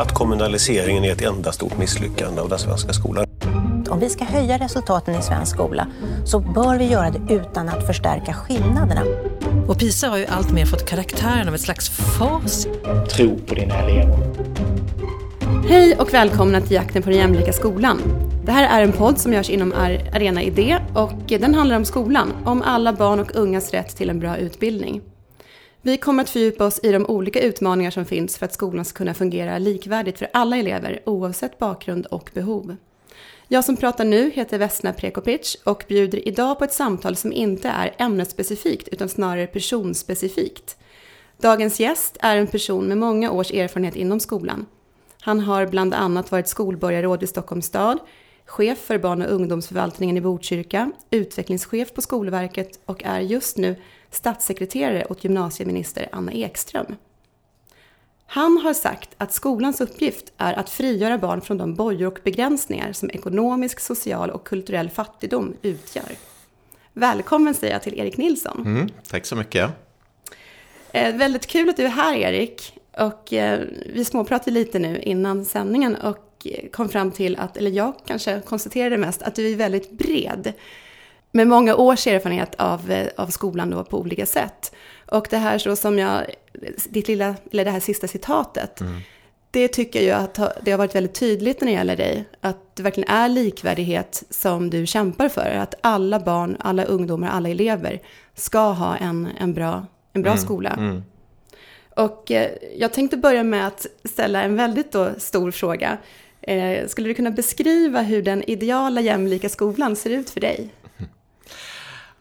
att kommunaliseringen är ett enda stort misslyckande av den svenska skolan. Om vi ska höja resultaten i svensk skola så bör vi göra det utan att förstärka skillnaderna. Och PISA har ju alltmer fått karaktären av ett slags fas. Tro på dina elever. Hej och välkomna till Jakten på den jämlika skolan. Det här är en podd som görs inom Arena Idé och den handlar om skolan, om alla barn och ungas rätt till en bra utbildning. Vi kommer att fördjupa oss i de olika utmaningar som finns för att skolan ska kunna fungera likvärdigt för alla elever oavsett bakgrund och behov. Jag som pratar nu heter Vesna Prekopic och bjuder idag på ett samtal som inte är ämnesspecifikt utan snarare personspecifikt. Dagens gäst är en person med många års erfarenhet inom skolan. Han har bland annat varit skolborgarråd i Stockholms stad, chef för barn och ungdomsförvaltningen i Botkyrka, utvecklingschef på Skolverket och är just nu statssekreterare åt gymnasieminister Anna Ekström. Han har sagt att skolans uppgift är att frigöra barn från de bojor och begränsningar som ekonomisk, social och kulturell fattigdom utgör. Välkommen säger jag till Erik Nilsson. Mm, tack så mycket. Eh, väldigt kul att du är här Erik. Och eh, vi småpratade lite nu innan sändningen och kom fram till att, eller jag kanske konstaterade mest, att du är väldigt bred. Med många års erfarenhet av, eh, av skolan då på olika sätt. Och det här så som jag, ditt lilla, eller det här sista citatet, mm. det tycker jag att det har varit väldigt tydligt när det gäller dig. Att det verkligen är likvärdighet som du kämpar för. Att alla barn, alla ungdomar, alla elever ska ha en, en bra, en bra mm. skola. Mm. Och eh, jag tänkte börja med att ställa en väldigt då stor fråga. Eh, skulle du kunna beskriva hur den ideala jämlika skolan ser ut för dig?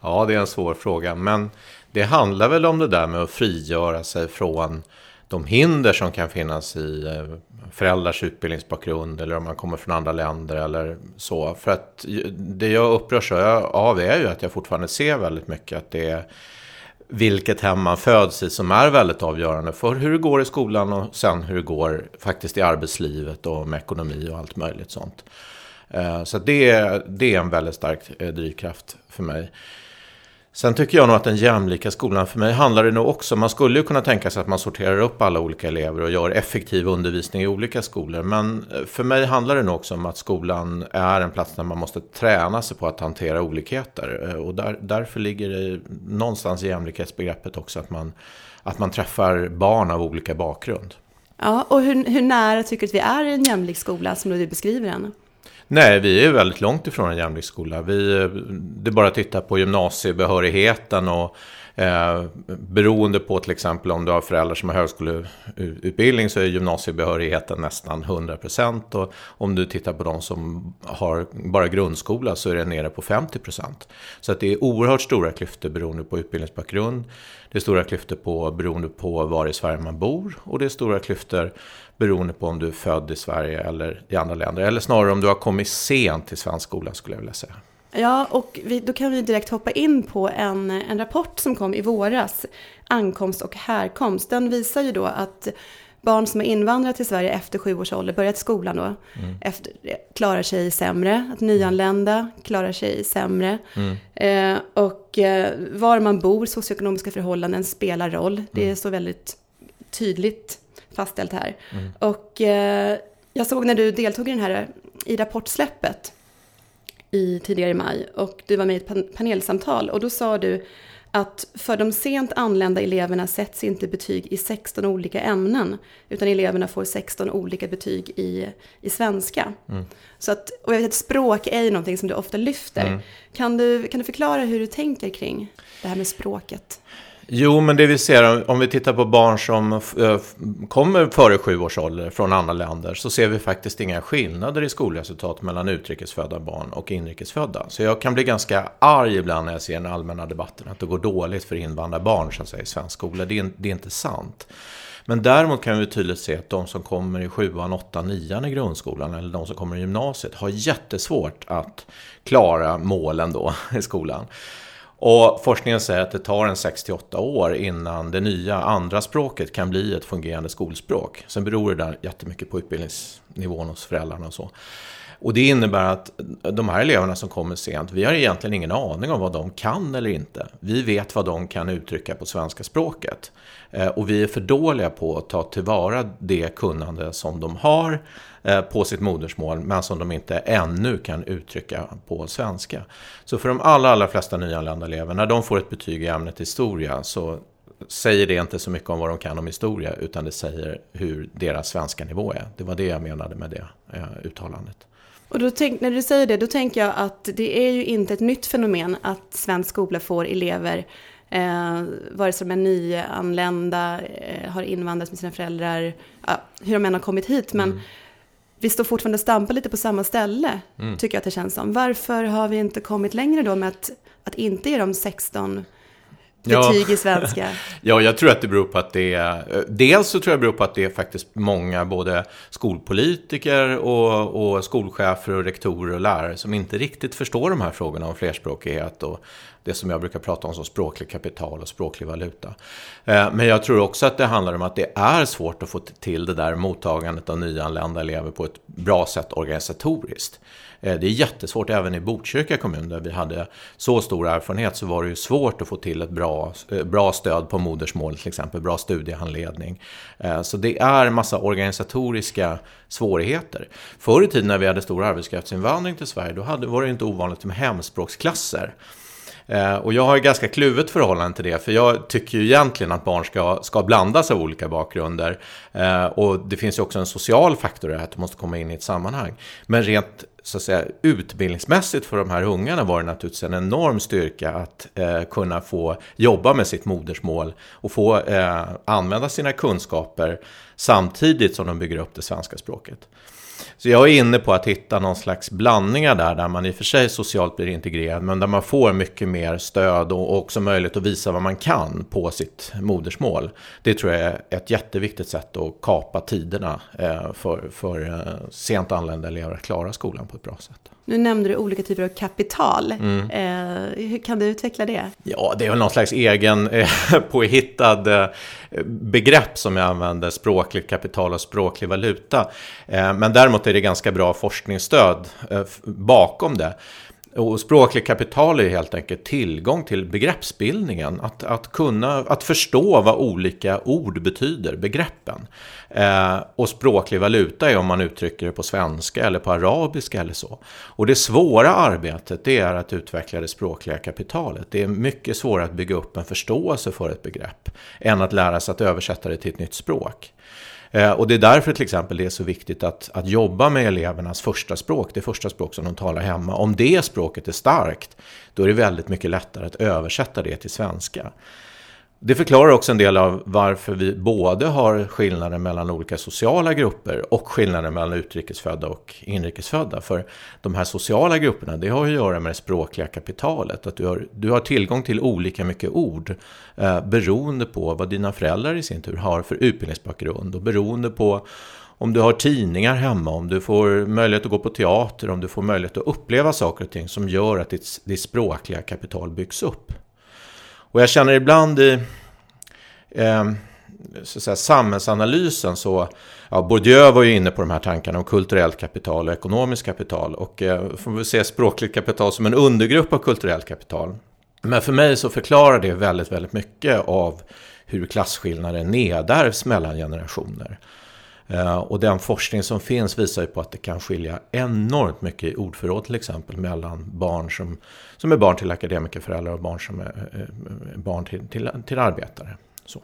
Ja, det är en svår fråga, men det handlar väl om det där med att frigöra sig från de hinder som kan finnas i eh, föräldrars utbildningsbakgrund eller om man kommer från andra länder eller så. För att det jag upprörs av är ju att jag fortfarande ser väldigt mycket att det är vilket hem man föds i som är väldigt avgörande för hur det går i skolan och sen hur det går faktiskt i arbetslivet och med ekonomi och allt möjligt sånt. Eh, så det, det är en väldigt stark eh, drivkraft för mig. Sen tycker jag nog att den jämlika skolan, för mig handlar det nog också, man skulle ju kunna tänka sig att man sorterar upp alla olika elever och gör effektiv undervisning i olika skolor. Men eh, för mig handlar det nog också om att skolan är en plats där man måste träna sig på att hantera olikheter. Eh, och där, därför ligger det någonstans i jämlikhetsbegreppet också att man, att man träffar barn av olika bakgrund. Ja, och hur, hur nära tycker du att vi är i en jämlik skola som du beskriver den? Nej, vi är väldigt långt ifrån en jämlik skola. Vi, eh, det är bara att titta på gymnasiebehörigheten och eh, beroende på till exempel om du har föräldrar som har högskoleutbildning så är gymnasiebehörigheten nästan 100%. Och om du tittar på de som har bara grundskola så är det nere på 50%. Så att det är oerhört stora klyftor beroende på utbildningsbakgrund. Det är stora klyftor på, beroende på var i Sverige man bor och det är stora klyftor beroende på om du är född i Sverige eller i andra länder. Eller snarare om du har kommit sent till svensk skola skulle jag vilja säga. Ja, och vi, då kan vi direkt hoppa in på en, en rapport som kom i våras, Ankomst och härkomst. Den visar ju då att barn som har invandrat till Sverige efter sju års ålder, börjat skolan då, mm. efter, klarar sig sämre. Att nyanlända klarar sig sämre. Mm. Eh, och eh, var man bor, socioekonomiska förhållanden spelar roll. Det mm. är så väldigt tydligt fastställt här. Mm. Och eh, jag såg när du deltog i den här i rapportsläppet i tidigare i maj och du var med i ett panelsamtal och då sa du att för de sent anlända eleverna sätts inte betyg i 16 olika ämnen utan eleverna får 16 olika betyg i, i svenska. Mm. Så att, och jag vet att språk är ju någonting som du ofta lyfter. Mm. Kan, du, kan du förklara hur du tänker kring det här med språket? Jo, men det vi ser om vi tittar på barn som eh, eh, kommer före sju års ålder från andra länder så ser vi faktiskt inga skillnader i skolresultat mellan utrikesfödda barn och inrikesfödda. Så jag kan bli ganska arg ibland när jag ser den allmänna debatten att det går dåligt för invandrarbarn så att säga, i svensk skola. Det är, det är inte sant. Men däremot kan vi tydligt se att de som kommer i sjuan, åttan, nian i grundskolan eller de som kommer i gymnasiet har jättesvårt att klara målen då i skolan. Och forskningen säger att det tar en 6-8 år innan det nya andra språket kan bli ett fungerande skolspråk. Sen beror det där jättemycket på utbildningsnivån hos föräldrarna och så. Och det innebär att de här eleverna som kommer sent, vi har egentligen ingen aning om vad de kan eller inte. Vi vet vad de kan uttrycka på svenska språket. Eh, och vi är för dåliga på att ta tillvara det kunnande som de har eh, på sitt modersmål, men som de inte ännu kan uttrycka på svenska. Så för de allra, allra flesta nyanlända elever, när de får ett betyg i ämnet historia, så säger det inte så mycket om vad de kan om historia, utan det säger hur deras svenska nivå är. Det var det jag menade med det eh, uttalandet. Och då tänk, när du säger det, då tänker jag att det är ju inte ett nytt fenomen att svensk skola får elever, eh, vare sig de är nyanlända, eh, har invandrat med sina föräldrar, ja, hur de än har kommit hit, men mm. vi står fortfarande och stampar lite på samma ställe, mm. tycker jag att det känns som. Varför har vi inte kommit längre då med att, att inte ge dem 16 betyg ja. i svenska? ja, jag tror att det beror på att det är... Dels så tror jag det beror på att det är faktiskt många, både skolpolitiker och, och skolchefer och rektorer och lärare som inte riktigt förstår de här frågorna om flerspråkighet och det som jag brukar prata om som språklig kapital och språklig valuta. Eh, men jag tror också att det handlar om att det är svårt att få till det där mottagandet av nyanlända elever på ett bra sätt organisatoriskt. Eh, det är jättesvårt, även i Botkyrka kommun där vi hade så stor erfarenhet så var det ju svårt att få till ett bra, eh, bra stöd på modersmål till exempel, bra studiehandledning. Så det är massa organisatoriska svårigheter. Förr i tiden när vi hade stor arbetskraftsinvandring till Sverige då hade, var det inte ovanligt med hemspråksklasser. Eh, och jag har ju ganska kluvet förhållande till det, för jag tycker ju egentligen att barn ska, ska blandas av olika bakgrunder. Eh, och det finns ju också en social faktor i att du måste komma in i ett sammanhang. Men rent så att säga, utbildningsmässigt för de här ungarna var det naturligtvis en enorm styrka att eh, kunna få jobba med sitt modersmål och få eh, använda sina kunskaper samtidigt som de bygger upp det svenska språket. Så jag är inne på att hitta någon slags blandningar där, där man i och för sig socialt blir integrerad, men där man får mycket mer stöd och också möjlighet att visa vad man kan på sitt modersmål. Det tror jag är ett jätteviktigt sätt att kapa tiderna eh, för, för eh, sent anlända elever att klara skolan på ett bra sätt. Nu nämnde du olika typer av kapital. Mm. Eh, hur kan du utveckla det? Ja, det är väl någon slags egen eh, påhittad eh, begrepp som jag använder, språkligt kapital och språklig valuta. Eh, men däremot är det ganska bra forskningsstöd eh, bakom det. Och språkligt kapital är helt enkelt tillgång till begreppsbildningen. Att, att kunna att förstå vad olika ord betyder, begreppen. Eh, och språklig valuta är om man uttrycker det på svenska eller på arabiska eller så. Och det svåra arbetet det är att utveckla det språkliga kapitalet. Det är mycket svårare att bygga upp en förståelse för ett begrepp än att lära sig att översätta det till ett nytt språk. Eh, och det är därför till exempel det är så viktigt att, att jobba med elevernas första språk, det första språk som de talar hemma. Om det språket är starkt, då är det väldigt mycket lättare att översätta det till svenska. Det förklarar också en del av varför vi både har skillnader mellan olika sociala grupper och skillnader mellan utrikesfödda och inrikesfödda. För de här sociala grupperna, det har att göra med det språkliga kapitalet. Att du har, du har tillgång till olika mycket ord eh, beroende på vad dina föräldrar i sin tur har för utbildningsbakgrund och beroende på om du har tidningar hemma, om du får möjlighet att gå på teater, om du får möjlighet att uppleva saker och ting som gör att ditt, ditt språkliga kapital byggs upp. Och jag känner ibland i eh, så säga, samhällsanalysen så, ja, Bourdieu var ju inne på de här tankarna om kulturellt kapital och ekonomiskt kapital. Och eh, får vi se språkligt kapital som en undergrupp av kulturellt kapital. Men för mig så förklarar det väldigt, väldigt mycket av hur klasskillnader nedärvs mellan generationer. Eh, och den forskning som finns visar ju på att det kan skilja enormt mycket i ordförråd till exempel mellan barn som, som är barn till akademikerföräldrar och barn som är eh, eh barn till, till, till arbetare. Så,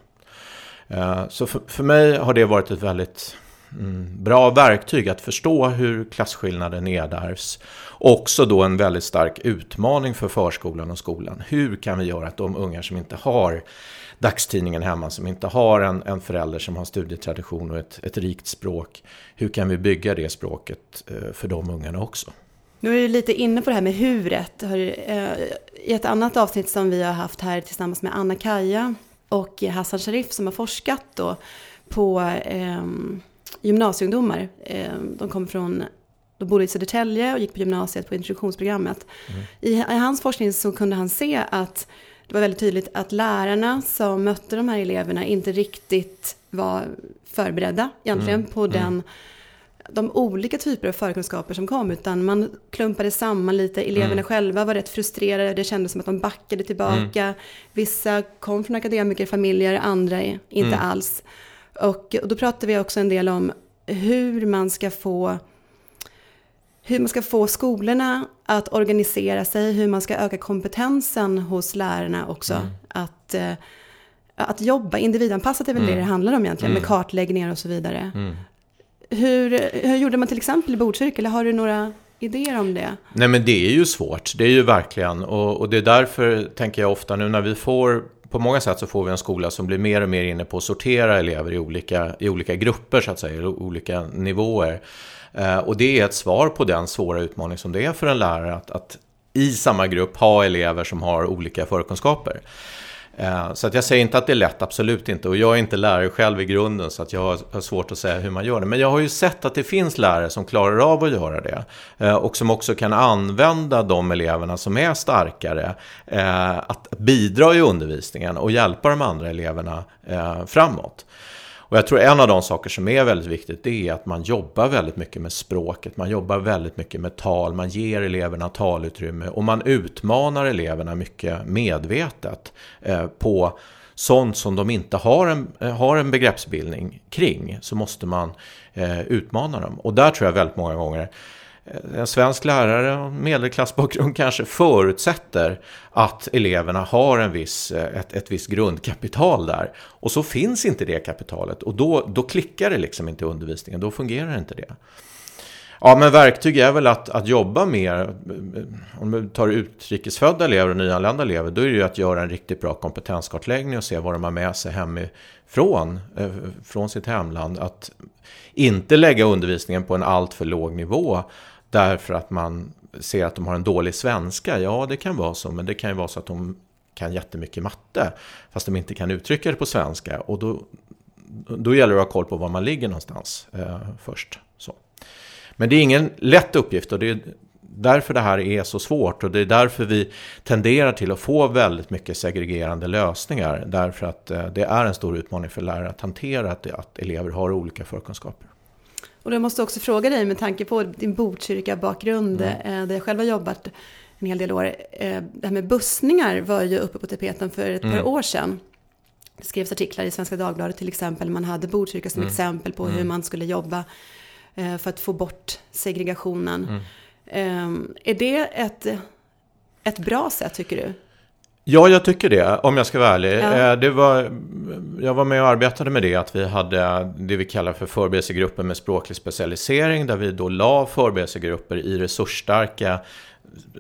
eh, så för, för mig har det varit ett väldigt mm, bra verktyg att förstå hur klasskillnaden nedärvs. Också då en väldigt stark utmaning för förskolan och skolan. Hur kan vi göra att de ungar som inte har dagstidningen hemma som inte har en, en förälder som har studietradition och ett, ett rikt språk. Hur kan vi bygga det språket eh, för de ungarna också? Nu är du lite inne på det här med huret. Eh, I ett annat avsnitt som vi har haft här tillsammans med Anna-Kaja och Hassan Sharif som har forskat då på eh, gymnasieungdomar. Eh, de kommer från de bodde i Södertälje och gick på gymnasiet på introduktionsprogrammet. Mm. I, I, hans forskning så kunde han se att det var väldigt tydligt att lärarna som mötte de här eleverna inte riktigt var förberedda egentligen mm. på mm. den de olika typer av förkunskaper som kom, utan man klumpade samman lite. Eleverna Mm. själva var rätt frustrerade, det kändes som att de backade tillbaka. Mm. Vissa kom från akademikerfamiljer, andra inte Mm. alls. Och, och då pratade vi också en del om hur man ska få hur man ska få skolorna att organisera sig, hur man ska öka kompetensen hos lärarna också. Mm. Att, eh, att jobba individanpassat är väl Mm. det det handlar om egentligen, med kartläggningar och så vidare. Hur, hur gjorde man till exempel i Botkyrka, eller har du några idéer om det? Nej men det är ju svårt, det är ju verkligen. Och, och det är därför tänker jag ofta nu när vi får, på många sätt så får vi en skola som blir mer och mer inne på att sortera elever i olika, i olika grupper så att säga, i olika nivåer. Eh, och det är ett svar på den svåra utmaning som det är för en lärare att, att i samma grupp ha elever som har olika förkunskaper. Eh, så att jag säger inte att det är lätt, absolut inte. Och jag är inte lärare själv i grunden så att jag har- svårt att säga hur man gör det. Men jag har ju sett att det finns lärare som klarar av att göra det. Eh, och som också kan använda de eleverna som är starkare att bidra i undervisningen och hjälpa de andra eleverna framåt. Och jag tror en av de saker som är väldigt viktigt det är att man jobbar väldigt mycket med språket, man jobbar väldigt mycket med tal, man ger eleverna talutrymme och man utmanar eleverna mycket medvetet eh, på sånt som de inte har en, eh, har en begreppsbildning kring så måste man eh, utmana dem. Och där tror jag väldigt många gånger Eh, en svensk lärare, medelklassbakgrund kanske, förutsätter att eleverna har en viss, eh, ett, ett visst grundkapital där. Och så finns inte det kapitalet och då, då klickar det liksom inte i undervisningen, då fungerar inte det. Ja, men verktyg är väl att, att jobba mer. Eh, om du tar utrikesfödda elever och nyanlända elever, då är det ju att göra en riktigt bra kompetenskartläggning och se vad de har med sig hemifrån, från sitt hemland. Att inte lägga undervisningen på en alltför låg nivå därför att man ser att de har en dålig svenska. Ja, det kan vara så, men det kan ju vara så att de kan jättemycket matte, fast de inte kan uttrycka det på svenska. Och då, då gäller det att ha koll på var man ligger någonstans eh, först. Så. Men det är ingen lätt uppgift och det är därför det här är så svårt och det är därför vi tenderar till att få väldigt mycket segregerande lösningar. Därför att eh, det är en stor utmaning för lärare att hantera att, att elever har olika förkunskaper. Och jag måste också fråga dig med tanke på din Botkyrka-bakgrund, mm. där jag själv har jobbat en hel del år. Eh, Det här med bussningar var ju uppe på tapeten för ett par år sedan. Det skrevs artiklar i Svenska Dagbladet till exempel. Man hade Botkyrka som exempel på hur man skulle jobba eh, för att få bort segregationen. Eh, Är det ett, ett bra sätt tycker du? Ja, jag tycker det, om jag ska vara ärlig. Ja. Eh, Det var, jag var med och arbetade med det, att vi hade det vi kallar för förberedelsegrupper med språklig specialisering, där vi då la förberedelsegrupper i resursstarka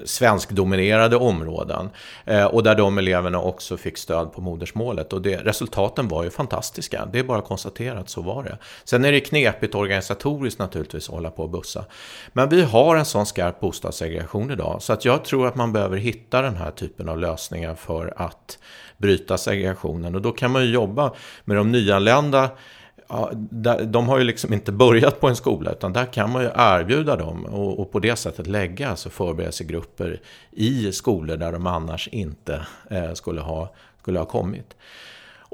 svenskdominerade områden. Eh, och där de eleverna också fick stöd på modersmålet. Och det, resultaten var ju fantastiska. Det är bara att konstatera att så var det. Sen är det knepigt organisatoriskt naturligtvis att hålla på och bussa. Men vi har en sån skarp bostadssegregation idag. Så att jag tror att man behöver hitta den här typen av lösningar för att bryta segregationen. Och då kan man ju jobba med de nyanlända Ja, där, de har ju liksom inte börjat på en skola utan där kan man ju erbjuda dem och, och på det sättet lägga alltså förberedelsegrupper i skolor där de annars inte eh, skulle, ha, skulle ha kommit.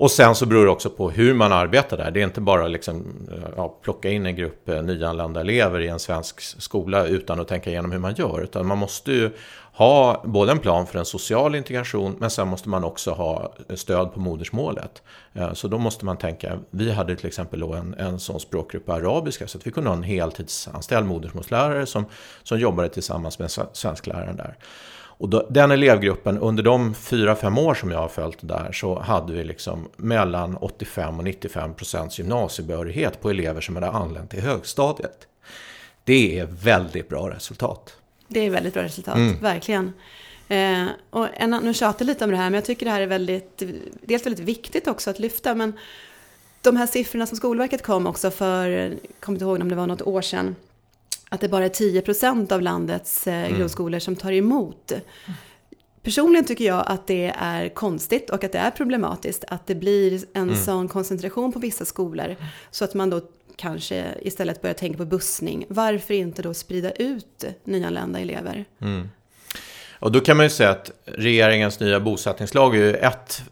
Och sen så beror det också på hur man arbetar där. Det är inte bara liksom, eh, ja, plocka in en grupp eh, nyanlända elever i en svensk skola utan att tänka igenom hur man gör. Utan man måste ju ha både en plan för en social integration men sen måste man också ha eh, stöd på modersmålet. Så då måste man tänka, vi hade till exempel en, en sån språkgrupp på arabiska så att vi kunde ha en heltidsanställd modersmålslärare som, som jobbade tillsammans med svenskläraren där. Och då, den elevgruppen, under de fyra fem år som jag har följt där, så hade vi liksom mellan 85 och 95 procents gymnasiebehörighet på elever som hade anlänt till högstadiet. Det är väldigt bra resultat. Det är väldigt bra resultat, verkligen. Eh, och en, nu tjatar jag lite om det här, men jag tycker det här är väldigt, dels väldigt viktigt också att lyfta. Men de här siffrorna som Skolverket kom också för, jag kommer inte ihåg om det var något år sedan, att det bara är 10% av landets eh, grundskolor som tar emot. Personligen tycker jag att det är konstigt och att det är problematiskt att det blir en sån koncentration på vissa skolor. Så att man då kanske istället börjar tänka på bussning. Varför inte då sprida ut nyanlända elever? Och då kan man ju säga att regeringens nya bosättningslag är ju ett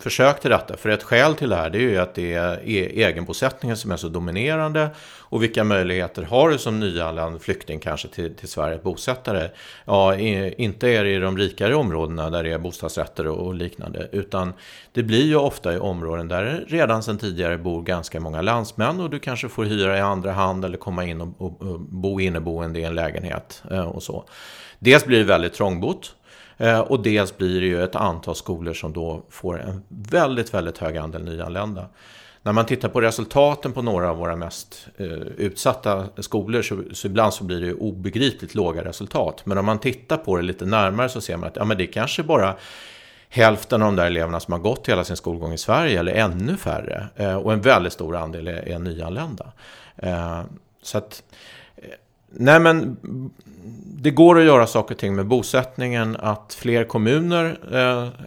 försök till detta. För ett skäl till det här det är ju att det är e- egenbosättningen som är så dominerande. Och vilka möjligheter har du som nyanländ flykting kanske till, till Sverige att bosätta dig? Ja, inte är det i de rikare områdena där det är bostadsrätter och liknande. Utan det blir ju ofta i områden där det redan sedan tidigare bor ganska många landsmän. Och du kanske får hyra i andra hand eller komma in och, och, och bo inneboende i en lägenhet eh, och så. Dels blir det väldigt trångbott. Eh, och dels blir det ju ett antal skolor som då får en väldigt, väldigt hög andel nyanlända. När man tittar på resultaten på några av våra mest eh, utsatta skolor så, så, ibland så blir det obegripligt låga resultat. Men om man tittar på det lite närmare så ser man att ja, men det kanske bara hälften av de där eleverna som har gått hela sin skolgång i Sverige eller ännu färre. Eh, och en väldigt stor andel är, är nyanlända. Eh, så att, eh, nej men det går att göra saker och ting med bosättningen, att fler kommuner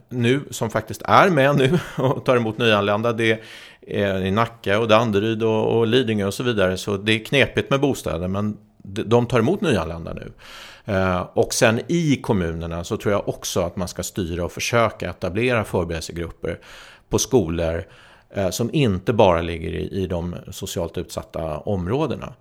nu, som faktiskt är med nu och tar emot nyanlända, det är i Nacka och Danderyd och, och Lidingö och så vidare, så det är knepigt med bostäder, men de tar emot nyanlända nu. Eh, och sen i kommunerna så tror jag också att man ska styra och försöka etablera förberedelsegrupper på skolor eh, som inte bara ligger i, i de socialt utsatta områdena.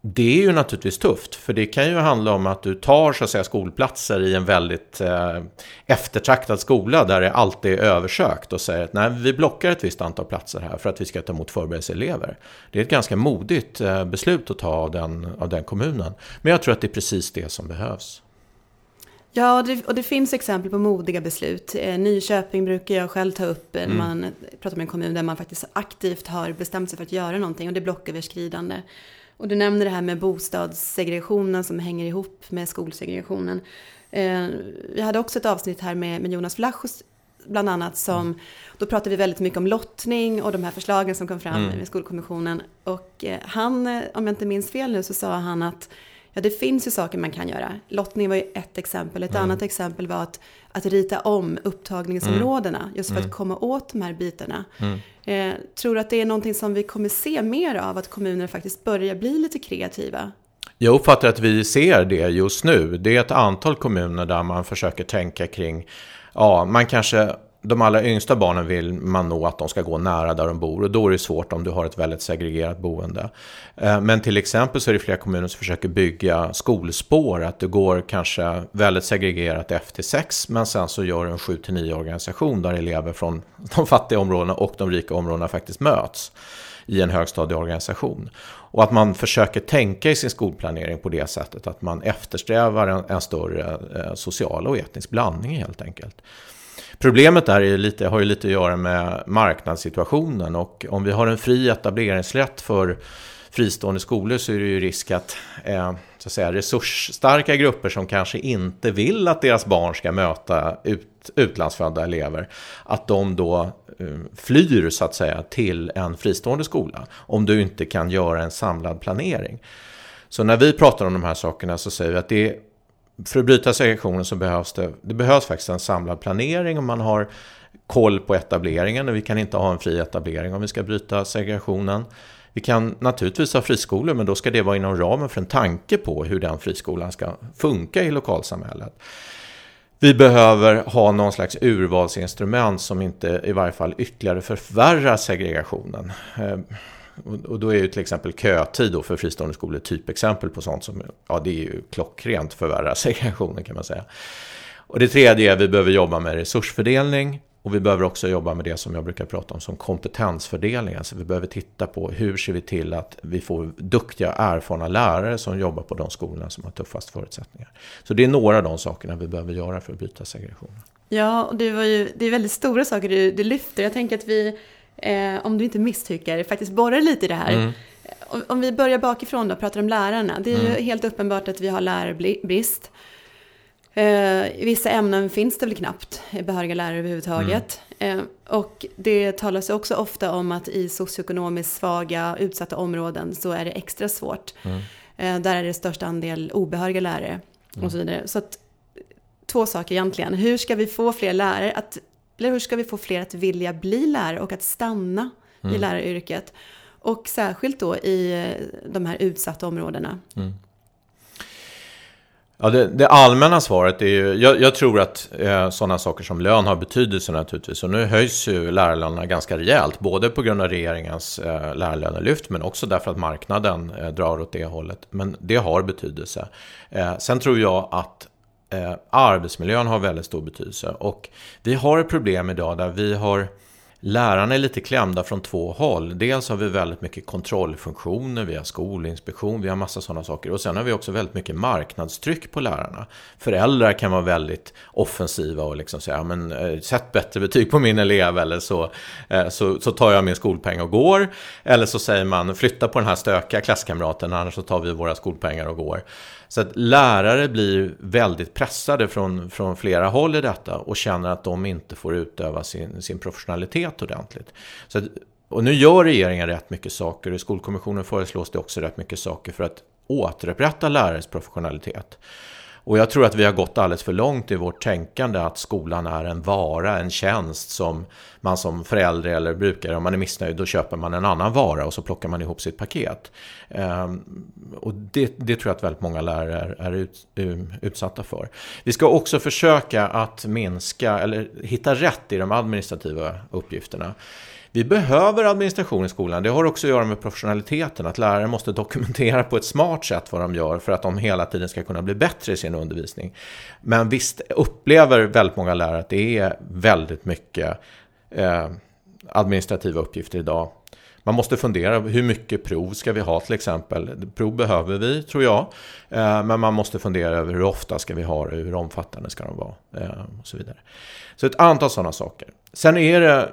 Det är ju naturligtvis tufft, för det kan ju handla om att du tar så att säga, skolplatser i en väldigt eh, eftertraktad skola där det alltid är översökt och säger att nej, vi blockar ett visst antal platser här för att vi ska ta emot förberedelseelever. Det är ett ganska modigt eh, beslut att ta av den, av den kommunen. Men jag tror att det är precis det som behövs. Ja, och det, och det finns exempel på modiga beslut. Eh, Nyköping brukar jag själv ta upp eh, när mm. man pratar med en kommun där man faktiskt aktivt har bestämt sig för att göra någonting och det är blocköverskridande. Och du nämner det här med bostadssegregationen som hänger ihop med skolsegregationen. Eh, vi hade också ett avsnitt här med, med Jonas Vlachos bland annat som, då pratade vi väldigt mycket om lottning och de här förslagen som kom fram mm. med Skolkommissionen. Och eh, han, eh, om jag inte minns fel nu, så sa han att Ja, det finns ju saker man kan göra. Lottning var ju ett exempel. Ett mm. annat exempel var att, att rita om upptagningsområdena. Mm. Just för mm. att komma åt de här bitarna. Mm. Eh, tror att det är någonting som vi kommer se mer av? Att kommuner faktiskt börjar bli lite kreativa? Jag uppfattar att vi ser det just nu. Det är ett antal kommuner där man försöker tänka kring Ja, man kanske de allra yngsta barnen vill man nog att de ska gå nära där de bor och då är det svårt om du har ett väldigt segregerat boende. Eh, men till exempel så är det flera kommuner som försöker bygga skolspår, att du går kanske väldigt segregerat efter sex men sen så gör du en 7 9 organisation där elever från de fattiga områdena och de rika områdena faktiskt möts i en högstadieorganisation. Och att man försöker tänka i sin skolplanering på det sättet att man eftersträvar en, en större eh, social och etnisk blandning helt enkelt. Problemet där är lite, har ju lite att göra med marknadssituationen och om vi har en fri etableringsrätt för fristående skolor så är det ju risk att, eh, så att säga, resursstarka grupper som kanske inte vill att deras barn ska möta ut, utlandsfödda elever, att de då eh, flyr så att säga till en fristående skola om du inte kan göra en samlad planering. Så när vi pratar om de här sakerna så säger vi att det är för att bryta segregationen så behövs det, det behövs faktiskt en samlad planering och man har koll på etableringen och vi kan inte ha en fri etablering om vi ska bryta segregationen. Vi kan naturligtvis ha friskolor men då ska det vara inom ramen för en tanke på hur den friskolan ska funka i lokalsamhället. Vi behöver ha någon slags urvalsinstrument som inte i varje fall ytterligare förvärrar segregationen. Eh, och då är ju till exempel kötid då för fristående skolor ett typexempel på sånt som, ja det är ju klockrent förvärrar segregationen kan man säga. Och det tredje är att vi behöver jobba med resursfördelning och vi behöver också jobba med det som jag brukar prata om som kompetensfördelning. Alltså vi behöver titta på hur ser vi till att vi får duktiga, erfarna lärare som jobbar på de skolorna som har tuffast förutsättningar. Så det är några av de sakerna vi behöver göra för att bryta segregationen. Ja, och det, var ju, det är väldigt stora saker du, du lyfter. Jag tänker att vi eh, om du inte misstycker, faktiskt borrar lite i det här. Mm. Om, om, vi börjar bakifrån då, pratar om lärarna. Det är mm. ju helt uppenbart att vi har lärarbrist. Eh, I vissa ämnen finns det väl knappt behöriga lärare överhuvudtaget. Mm. Eh, och det talas också ofta om att i socioekonomiskt svaga, utsatta områden så är det extra svårt. Mm. Eh, där är det störst andel obehöriga lärare och mm. så vidare. Så att, två saker egentligen. Hur ska vi få fler lärare att eller hur ska vi få fler att vilja bli lärare och att stanna mm. i läraryrket? Och särskilt då i eh, de här utsatta områdena. Mm. Ja, det, det, allmänna svaret är ju, jag, jag tror att eh, sådana saker som lön har betydelse naturligtvis. Och nu höjs ju lärarlönerna ganska rejält, både på grund av regeringens eh, lärarlönelyft, men också därför att marknaden eh, drar åt det hållet. Men det har betydelse. Eh, sen tror jag att eh, arbetsmiljön har väldigt stor betydelse. Och vi har ett problem idag där vi har Lärarna är lite klämda från två håll. Dels har vi väldigt mycket kontrollfunktioner, vi har skolinspektion, vi har massa sådana saker. Och sen har vi också väldigt mycket marknadstryck på lärarna. Föräldrar kan vara väldigt offensiva och liksom säga, men eh, sätt bättre betyg på min elev eller så, eh, så, så tar jag min skolpeng och går. Eller så säger man, flytta på den här stökiga klasskamraten, annars så tar vi våra skolpengar och går. Så att lärare blir väldigt pressade från, från flera håll i detta och känner att de inte får utöva sin, sin professionalitet ordentligt. Så att, och nu gör regeringen rätt mycket saker och i Skolkommissionen föreslås det också rätt mycket saker för att återupprätta lärares professionalitet. Och jag tror att vi har gått alldeles för långt i vårt tänkande att skolan är en vara, en tjänst som man som förälder eller brukare, om man är missnöjd, då köper man en annan vara och så plockar man ihop sitt paket. Ehm, och det, det tror jag att väldigt många lärare är, ut, eh, utsatta för. Vi ska också försöka att minska, eller hitta rätt i de administrativa uppgifterna. Vi behöver administration i skolan. Det har också att göra med professionaliteten. Att lärare måste dokumentera på ett smart sätt vad de gör för att de hela tiden ska kunna bli bättre i sin undervisning. Men visst upplever väldigt många lärare att det är väldigt mycket eh, administrativa uppgifter idag. Man måste fundera, hur mycket prov ska vi ha till exempel? Prov behöver vi, tror jag. Eh, men man måste fundera över hur ofta ska vi ha det, hur omfattande ska de vara? Eh, och så vidare. Så ett antal sådana saker. Sen är det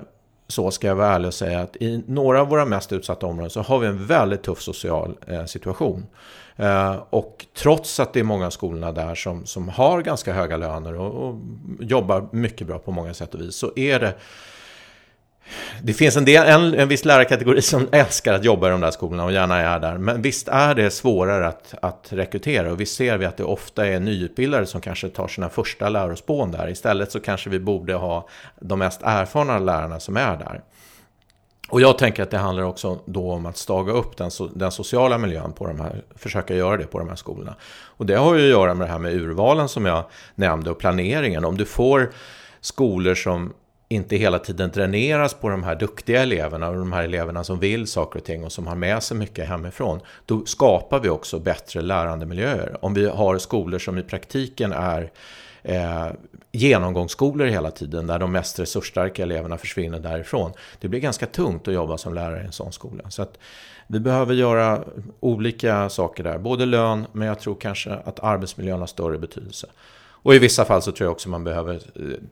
så ska jag vara ärlig och säga att i några av våra mest utsatta områden så har vi en väldigt tuff social eh, situation. Eh, och trots att det är många av skolorna där som, som har ganska höga löner och, och jobbar mycket bra på många sätt och vis så är det det finns en, del, en, en viss lärarkategori som älskar att jobba i de där skolorna och gärna är där. Men visst är det svårare att, att rekrytera och visst ser vi att det ofta är nyutbildade som kanske tar sina första lärospån där. Istället så kanske vi borde ha de mest erfarna lärarna som är där. Och jag tänker att det handlar också då om att staga upp den, den sociala miljön på de här, försöka göra det på de här skolorna. Och det har ju att göra med det här med urvalen som jag nämnde och planeringen. Om du får skolor som inte hela tiden dräneras på de här duktiga eleverna och de här eleverna som vill saker och ting och som har med sig mycket hemifrån, då skapar vi också bättre lärandemiljöer. Om vi har skolor som i praktiken är eh, genomgångsskolor hela tiden där de mest resursstarka eleverna försvinner därifrån. Det blir ganska tungt att jobba som lärare i en sån skola. Så att vi behöver göra olika saker där, både lön men jag tror kanske att arbetsmiljön har större betydelse. Och i vissa fall så tror jag också man behöver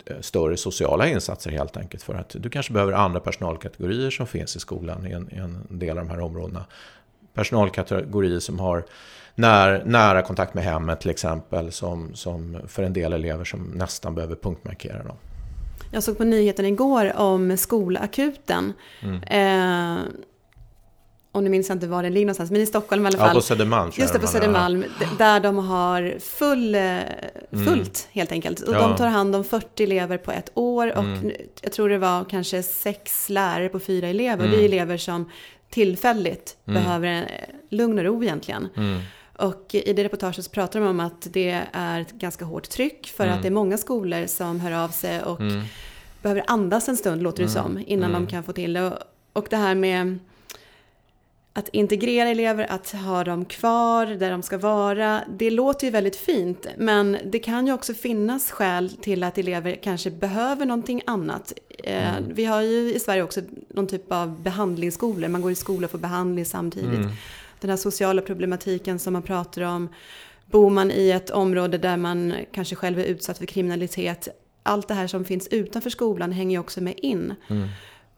eh, större sociala insatser helt enkelt. För att du kanske behöver andra personalkategorier som finns i skolan i en, i en del av de här områdena. Personalkategorier som har när, nära kontakt med hemmet till exempel. Som, som för en del elever som nästan behöver punktmarkera dem. Jag såg på nyheten igår om skolakuten. Mm. Eh, och nu minns jag inte var den ligger någonstans, men i Stockholm i alla fall. Ja, på Södermalm. Just det, på Södermalm. Där de har full, eh, mm. fullt mm. helt enkelt. Och ja. de tar hand om 40 elever på ett år och mm. jag tror det var kanske sex lärare på fyra elever. Mm. Det är elever som tillfälligt mm. behöver lugn och ro egentligen. Mm. Och i det reportaget så pratar de om att det är ett ganska hårt tryck för att det är många skolor som hör av sig och behöver andas en stund, låter det som, innan de kan få till det. Och det här med att integrera elever, att ha dem kvar där de ska vara, det låter ju väldigt fint. Men det kan ju också finnas skäl till att elever kanske behöver någonting annat. Eh, mm. Vi har ju i Sverige också någon typ av behandlingsskolor, man går i skola och får behandling samtidigt. Mm. Den här sociala problematiken som man pratar om. Bor man i ett område där man kanske själv är utsatt för kriminalitet, allt det här som finns utanför skolan hänger ju också med in. Mm.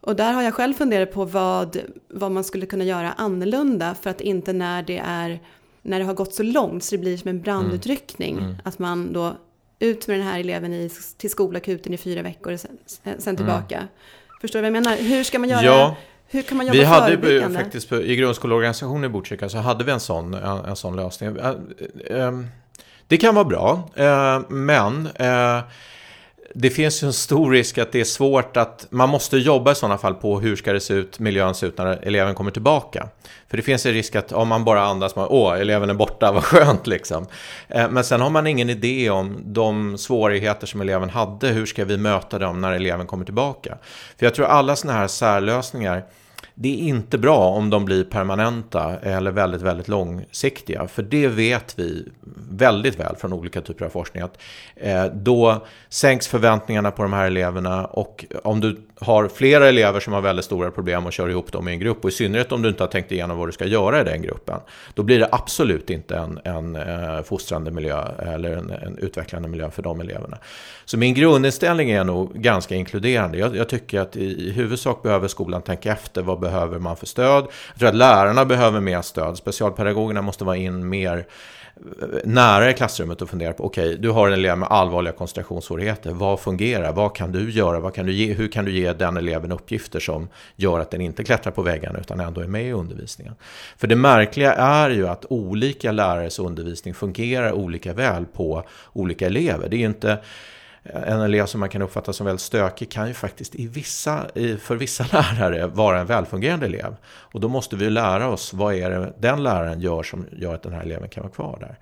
Och där har jag själv funderat på vad, vad man skulle kunna göra annorlunda för att inte när det är när det har gått så långt så det blir som en brandutryckning. Mm. Att man då ut med den här eleven i, till skolakuten i fyra veckor och sen, sen tillbaka. Mm. Förstår du vad jag menar? Hur ska man göra? Ja. Hur kan man jobba vi hade faktiskt I grundskoleorganisationen i Botkyrka så hade vi en sån, en, en sån lösning. Det kan vara bra, men det finns ju en stor risk att det är svårt att, man måste jobba i sådana fall på hur ska det se ut, miljön se ut när eleven kommer tillbaka. För det finns en risk att om man bara andas, man, åh, eleven är borta, vad skönt liksom. Eh, men sen har man ingen idé om de svårigheter som eleven hade, hur ska vi möta dem när eleven kommer tillbaka. För jag tror alla sådana här särlösningar, det är inte bra om de blir permanenta eller väldigt, väldigt långsiktiga. För det vet vi väldigt väl från olika typer av forskning. Att eh, då sänks förväntningarna på de här eleverna och om du har flera elever som har väldigt stora problem och kör ihop dem i en grupp och i synnerhet om du inte har tänkt igenom vad du ska göra i den gruppen. Då blir det absolut inte en, en eh, fostrande miljö eller en, en, utvecklande miljö för de eleverna. Så min grundinställning är nog ganska inkluderande. Jag, jag tycker att i, i huvudsak behöver skolan tänka efter vad behöver man för stöd. Jag tror att lärarna behöver mer stöd. Specialpedagogerna måste vara in mer eh, nära i klassrummet och fundera på, okej, okay, du har en elev med allvarliga koncentrationssvårigheter. Vad fungerar? Vad kan du göra? Vad kan du ge, hur kan du ge den eleven uppgifter som gör att den inte klättrar på väggarna utan ändå är med i undervisningen? För det märkliga är ju att olika lärares undervisning fungerar olika väl på olika elever. Det är inte en elev som man kan uppfatta som väldigt stökig kan ju faktiskt i vissa, för vissa lärare vara en välfungerande elev. Och då måste vi lära oss vad är det den läraren gör som gör att den här eleven kan vara kvar där.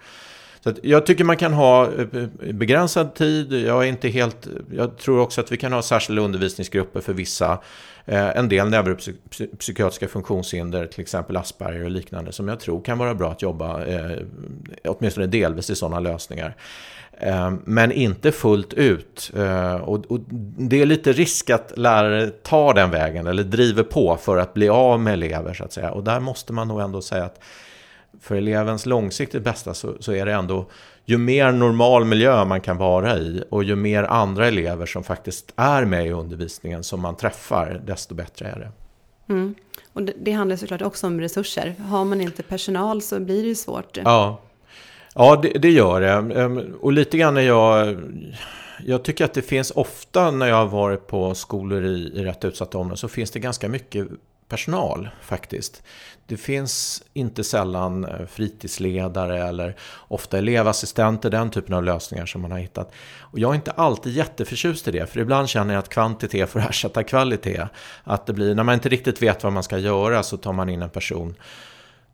Så jag tycker man kan ha eh, eh, begränsad tid. Jag, är inte helt, jag tror också att vi kan ha särskilda undervisningsgrupper för vissa. Eh, en del neuropsykiatriska funktionshinder, till exempel Asperger och liknande, som jag tror kan vara bra att jobba, åtminstone delvis i sådana lösningar. Eh, men inte fullt ut. Eh, och, det är lite risk att lärare tar den vägen eller driver på för att bli av med elever så att säga. Och där måste man nog ändå säga att för elevens långsiktigt bästa så, så är det ändå ju mer normal miljö man kan vara i och ju mer andra elever som faktiskt är med i undervisningen som man träffar, desto bättre är det. Mm. Och det, det handlar såklart också om resurser. Har man inte personal så blir det ju svårt. Ja. Ja, det, det, gör det. Ehm, och lite grann när jag... Jag tycker att det finns ofta när jag har varit på skolor i, i rätt utsatta områden så finns det ganska mycket personal faktiskt. Det finns inte sällan eh, fritidsledare eller ofta elevassistenter, den typen av lösningar som man har hittat. Och jag är inte alltid jätteförtjust i det, för ibland känner jag att kvantitet får ersätta kvalitet. Att det blir, när man inte riktigt vet vad man ska göra så tar man in en person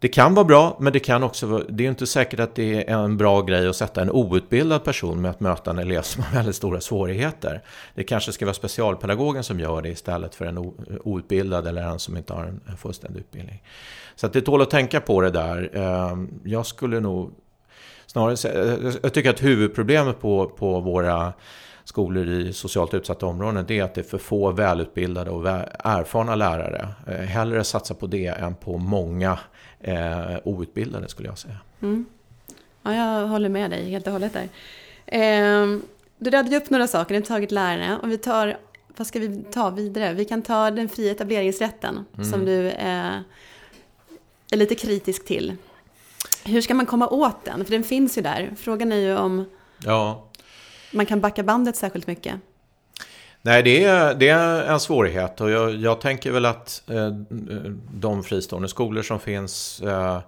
det kan vara bra, men det kan också vara, det är inte säkert att det är en bra grej att sätta en outbildad person med att möta en elev som har väldigt stora svårigheter. Det kanske ska vara specialpedagogen som gör det istället för en outbildad eller en som inte har en fullständig utbildning. Så att det tål att tänka på det där. Ehm, jag skulle nog snarare säga, eh, jag tycker att huvudproblemet på, på våra skolor i socialt utsatta områden, det är att det är för få välutbildade och erfarna lärare. Eh, hellre satsa på det än på många eh, outbildade skulle jag säga. Mm. Ja, jag håller med dig helt och hållet där. Eh, du radade upp några saker, ni har tagit lärarna och vi tar, vad ska vi ta vidare? Vi kan ta den fria etableringsrätten mm. som du eh, är lite kritisk till. Hur ska man komma åt den? För den finns ju där. Frågan är ju om ja. man kan backa bandet särskilt mycket. Nej, det är, det är en svårighet och jag, jag tänker väl att eh, de fristående skolor som finns eh,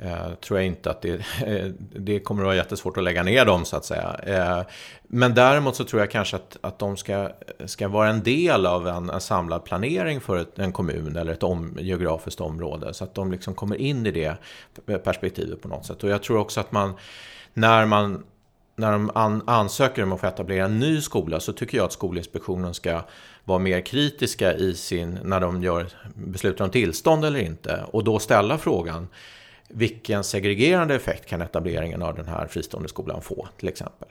eh, tror jag inte att det, eh, det kommer att vara jättesvårt att lägga ner dem så att säga. Eh, men däremot så tror jag kanske att, att de ska, ska vara en del av en, en samlad planering för ett, en kommun eller ett om, geografiskt område. Så att de liksom kommer in i det perspektivet på något sätt. Och jag tror också att man när man när de an ansöker om att få etablera en ny skola så tycker jag att Skolinspektionen ska vara mer kritiska i sin, när de gör, beslutar om tillstånd eller inte. Och då ställa frågan, vilken segregerande effekt kan etableringen av den här fristående skolan få till exempel?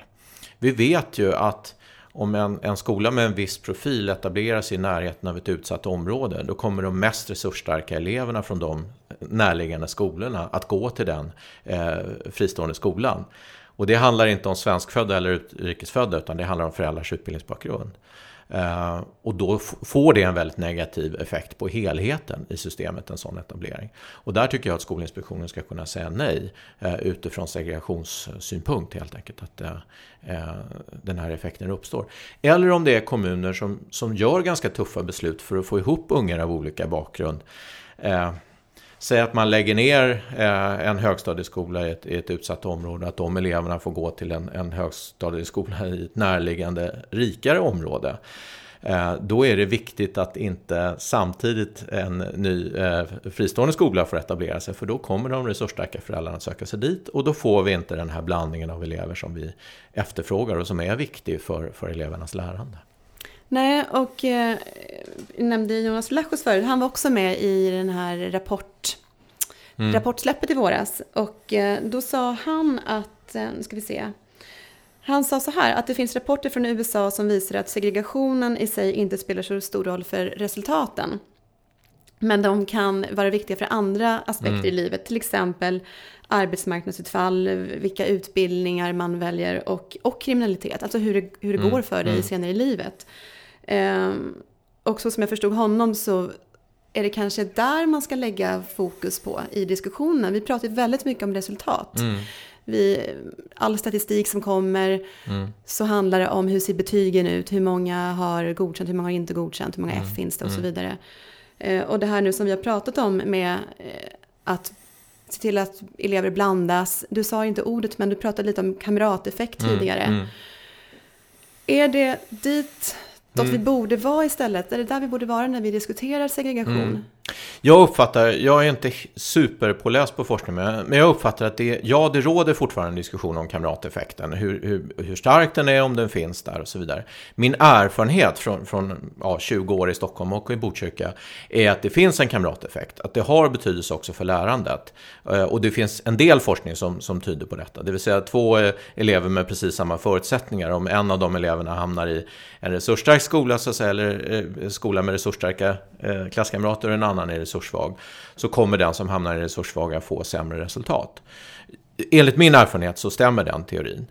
Vi vet ju att om en, en skola med en viss profil etableras i närheten av ett utsatt område, då kommer de mest resursstarka eleverna från de närliggande skolorna att gå till den eh, fristående skolan. Och det handlar inte om svenskfödda eller utrikesfödda utan det handlar om föräldrars utbildningsbakgrund. Uh, och då får det en väldigt negativ effekt på helheten i systemet, en sån etablering. Och där tycker jag att Skolinspektionen ska kunna säga nej uh, utifrån segregationssynpunkt helt enkelt, att uh, den här effekten uppstår. Eller om det är kommuner som, som gör ganska tuffa beslut för att få ihop ungar av olika bakgrund Säg att man lägger ner eh, en högstadieskola i ett, i ett utsatt område, att de eleverna får gå till en, en högstadieskola i ett närliggande rikare område. Eh, då är det viktigt att inte samtidigt en ny eh, fristående skola får etablera sig, för då kommer de resursstarka föräldrarna att söka sig dit och då får vi inte den här blandningen av elever som vi efterfrågar och som är viktig för, för elevernas lärande. Nej, och eh, nämnde Jonas Vlachos förut, han var också med i den här rapport, mm. rapportsläppet i våras. Och eh, då sa han att, eh, nu ska vi se, han sa så här, att det finns rapporter från USA som visar att segregationen i sig inte spelar så stor roll för resultaten. Men de kan vara viktiga för andra aspekter mm. i livet, till exempel arbetsmarknadsutfall, vilka utbildningar man väljer och, och kriminalitet, alltså hur det, hur det mm. går för dig mm. senare i livet. Um, och så som jag förstod honom så är det kanske där man ska lägga fokus på i diskussionen. Vi pratar ju väldigt mycket om resultat. Mm. Vi, all statistik som kommer mm. så handlar det om hur ser betygen ut, hur många har godkänt, hur många har inte godkänt, hur många mm. F finns det och så mm. vidare. Eh, och det här nu som vi har pratat om med eh, att se till att elever blandas. Du sa inte ordet men du pratade lite om kamrateffekt mm. tidigare. Mm. Är det dit Mm. vi borde vara istället? Är det där vi borde vara när vi diskuterar segregation? Mm. Jag uppfattar, jag är inte superpåläst på forskning, men jag uppfattar att det, ja, det råder fortfarande diskussion om kamrateffekten, hur, hur, hur stark den är, om den finns där och så vidare. Min erfarenhet från, från ja, 20 år i Stockholm och i Botkyrka är att det finns en kamrateffekt, att det har betydelse också för lärandet. Eh, och det finns en del forskning som, som tyder på detta, det vill säga två eh, elever med precis samma förutsättningar, om en av de eleverna hamnar i en resursstark skola, så att säga, eller eh, skola med resursstarka klasskamrater och en annan är resurssvag, så kommer den som hamnar i resurssvaga få sämre resultat. Enligt min erfarenhet så stämmer den teorin.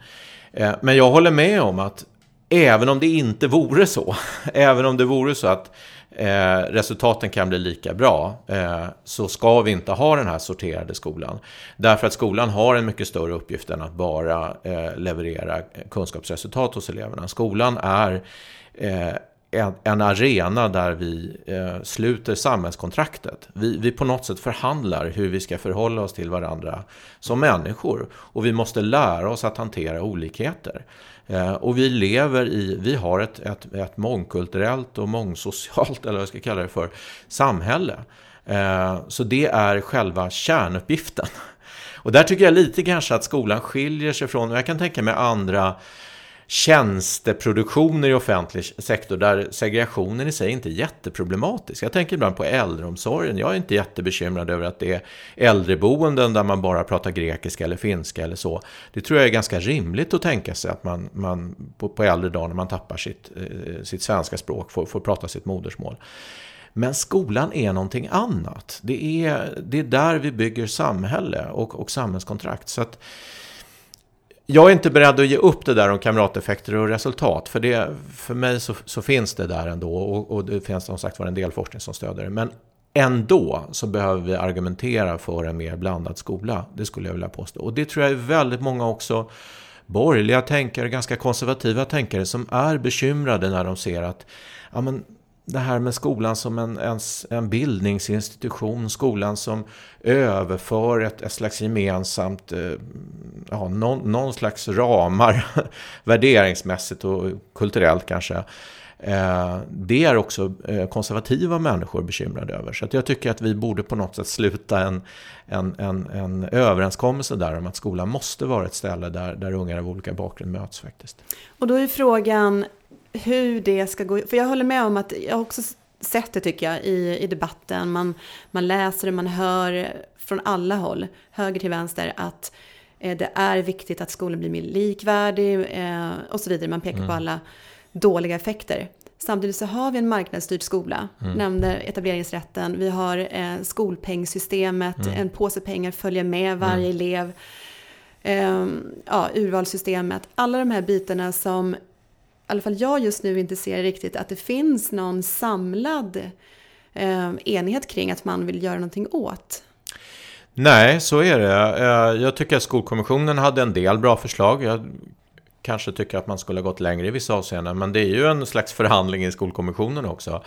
Eh, men jag håller med om att även om det inte vore så, även om det vore så att eh, resultaten kan bli lika bra, eh, så ska vi inte ha den här sorterade skolan. Därför att skolan har en mycket större uppgift än att bara eh, leverera kunskapsresultat hos eleverna. Skolan är eh, en, en arena där vi eh, sluter samhällskontraktet. Vi, vi på något sätt förhandlar hur vi ska förhålla oss till varandra som människor. Och vi måste lära oss att hantera olikheter. Eh, och vi lever i, vi har ett, ett, ett mångkulturellt och mångsocialt, eller vad jag ska kalla det för, samhälle. Eh, så det är själva kärnuppgiften. Och där tycker jag lite kanske att skolan skiljer sig från, och jag kan tänka mig andra tjänsteproduktioner i offentlig sektor där segregationen i sig inte är jätteproblematisk. Jag tänker ibland på äldreomsorgen. Jag är inte jättebekymrad över att det är äldreboenden där man bara pratar grekiska eller finska eller så. Det tror jag är ganska rimligt att tänka sig att man, man på, på äldre dagar när man tappar sitt, eh, sitt svenska språk får, får prata sitt modersmål. Men skolan är någonting annat. Det är, det är där vi bygger samhälle och, och samhällskontrakt. Så att, jag är inte beredd att ge upp det där om kamrateffekter och resultat. För, det, för mig så, så finns det där ändå. Och, och det finns som sagt var en del forskning som stöder det. Men ändå så behöver vi argumentera för en mer blandad skola. Det skulle jag vilja påstå. Och det tror jag är väldigt många också borgerliga tänkare, ganska konservativa tänkare som är bekymrade när de ser att ja, men det här med skolan som en, en, en bildningsinstitution, skolan som överför ett, ett slags gemensamt, eh, ja, någon, någon slags ramar värderingsmässigt och kulturellt kanske. Eh, det är också eh, konservativa människor bekymrade över. Så jag tycker att vi borde på något sätt sluta en, en, en, en överenskommelse där om att skolan måste vara ett ställe där, där ungar av olika bakgrund möts faktiskt. Och då är frågan, hur det ska gå. För jag håller med om att jag har också sett det tycker jag i, i debatten. Man, man läser det, man hör från alla håll, höger till vänster, att eh, det är viktigt att skolan blir mer likvärdig eh, och så vidare. Man pekar mm. på alla dåliga effekter. Samtidigt så har vi en marknadsstyrd skola, mm. nämnde etableringsrätten. Vi har eh, skolpengssystemet, mm. en påse pengar följer med varje mm. elev. Eh, ja, urvalssystemet, alla de här bitarna som alla fall jag just nu inte ser riktigt att det finns någon samlad eh, enighet kring att man vill göra någonting åt. Nej, så är det. Eh, jag tycker att Skolkommissionen hade en del bra förslag. Jag kanske tycker att man skulle ha gått längre i vissa avseenden, men det är ju en slags förhandling i Skolkommissionen också.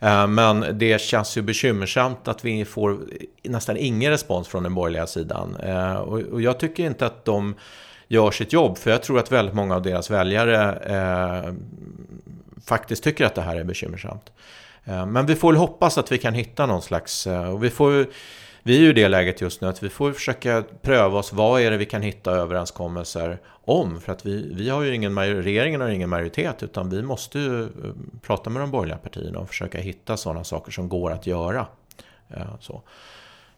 Eh, men det känns ju bekymmersamt att vi får nästan ingen respons från den borgerliga sidan. Eh, och jag tycker inte att de gör sitt jobb, för jag tror att väldigt många av deras väljare eh, faktiskt tycker att det här är bekymmersamt. Eh, men vi får väl hoppas att vi kan hitta någon slags... Eh, och vi, får, vi är ju i det läget just nu att vi får försöka pröva oss. Vad är det vi kan hitta överenskommelser om? För att vi, vi har ju ingen, regeringen har ingen majoritet utan vi måste ju eh, prata med de borgerliga partierna och försöka hitta sådana saker som går att göra. Så.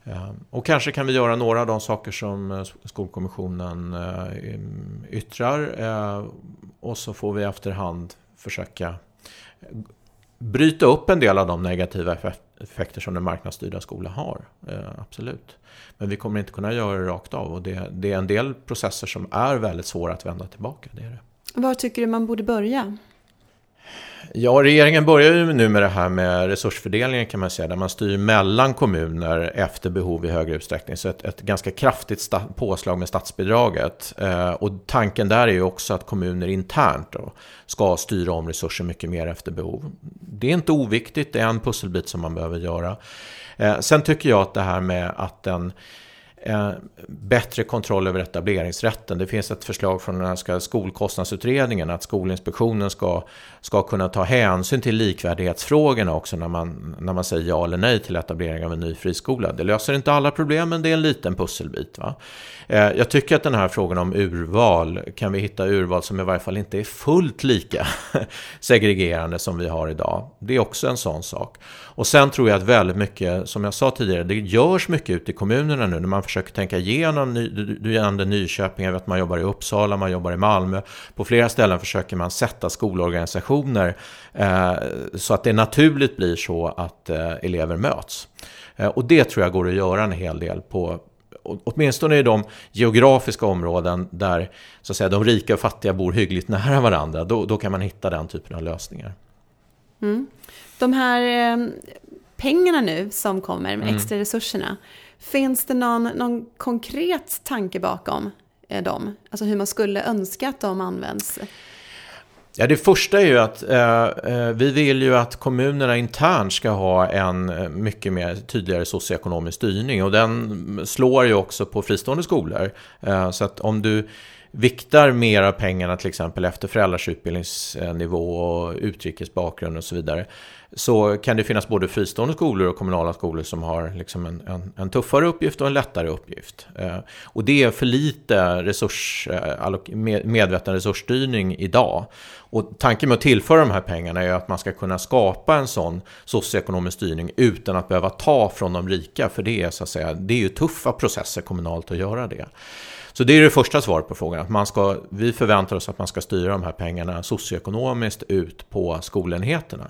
Ehm, och kanske kan vi göra några av de saker som eh, Skolkommissionen eh, yttrar ehm, och så får vi efterhand försöka bryta upp en del av de negativa effekter som den marknadsstyrda skolan har. Ehm, absolut. Men vi kommer inte kunna göra det rakt av och det, det är en del processer som är väldigt svåra att vända tillbaka. Det är det. Var tycker du man borde börja? Ja, regeringen börjar ju nu med det här med resursfördelningen kan man säga, där man styr mellan kommuner efter behov i högre utsträckning. Så ett, ett ganska kraftigt påslag med statsbidraget. Eh, och tanken där är ju också att kommuner internt då, ska styra om resurser mycket mer efter behov. Det är inte oviktigt, det är en pusselbit som man behöver göra. Eh, sen tycker jag att det här med att den Eh, bättre kontroll över etableringsrätten. Det finns ett förslag från den här skolkostnadsutredningen att Skolinspektionen ska, ska kunna ta hänsyn till likvärdighetsfrågorna också när man, när man säger ja eller nej till etablering av en ny friskola. Det löser inte alla problem men det är en liten pusselbit. Va? Eh, jag tycker att den här frågan om urval, kan vi hitta urval som i varje fall inte är fullt lika segregerande som vi har idag. Det är också en sån sak. Och sen tror jag att väldigt mycket, som jag sa tidigare, det görs mycket ute i kommunerna nu när man försöker tänka igenom, du nämnde Nyköping, jag vet att man jobbar i Uppsala, man jobbar i Malmö. På flera ställen försöker man sätta skolorganisationer eh, så att det naturligt blir så att eh, elever möts. Eh, och det tror jag går att göra en hel del på, åtminstone i de geografiska områden där så att säga, de rika och fattiga bor hyggligt nära varandra, då, då kan man hitta den typen av lösningar. Mm. De här eh, pengarna nu som kommer mm. extra resurserna, finns det någon, någon konkret tanke bakom eh, dem? Alltså hur man skulle önska att de används? Ja, det första är ju att eh, eh vi vill ju att kommunerna internt ska ha en eh, mycket mer tydligare socioekonomisk styrning och den slår ju också på fristående skolor. Eh, så att om du viktar mer av pengarna till exempel efter föräldrars utbildningsnivå och utrikes bakgrund och så vidare så kan det finnas både fristående skolor och kommunala skolor som har liksom en, en, en tuffare uppgift och en lättare uppgift. Eh, och det är för lite resurs, eh, medveten resursstyrning idag. Och tanken med att tillföra de här pengarna är att man ska kunna skapa en sån socioekonomisk styrning utan att behöva ta från de rika. För det är, så att säga, det är ju tuffa processer kommunalt att göra det. Så det är det första svaret på frågan. Att man ska, vi förväntar oss att man ska styra de här pengarna socioekonomiskt ut på skolenheterna.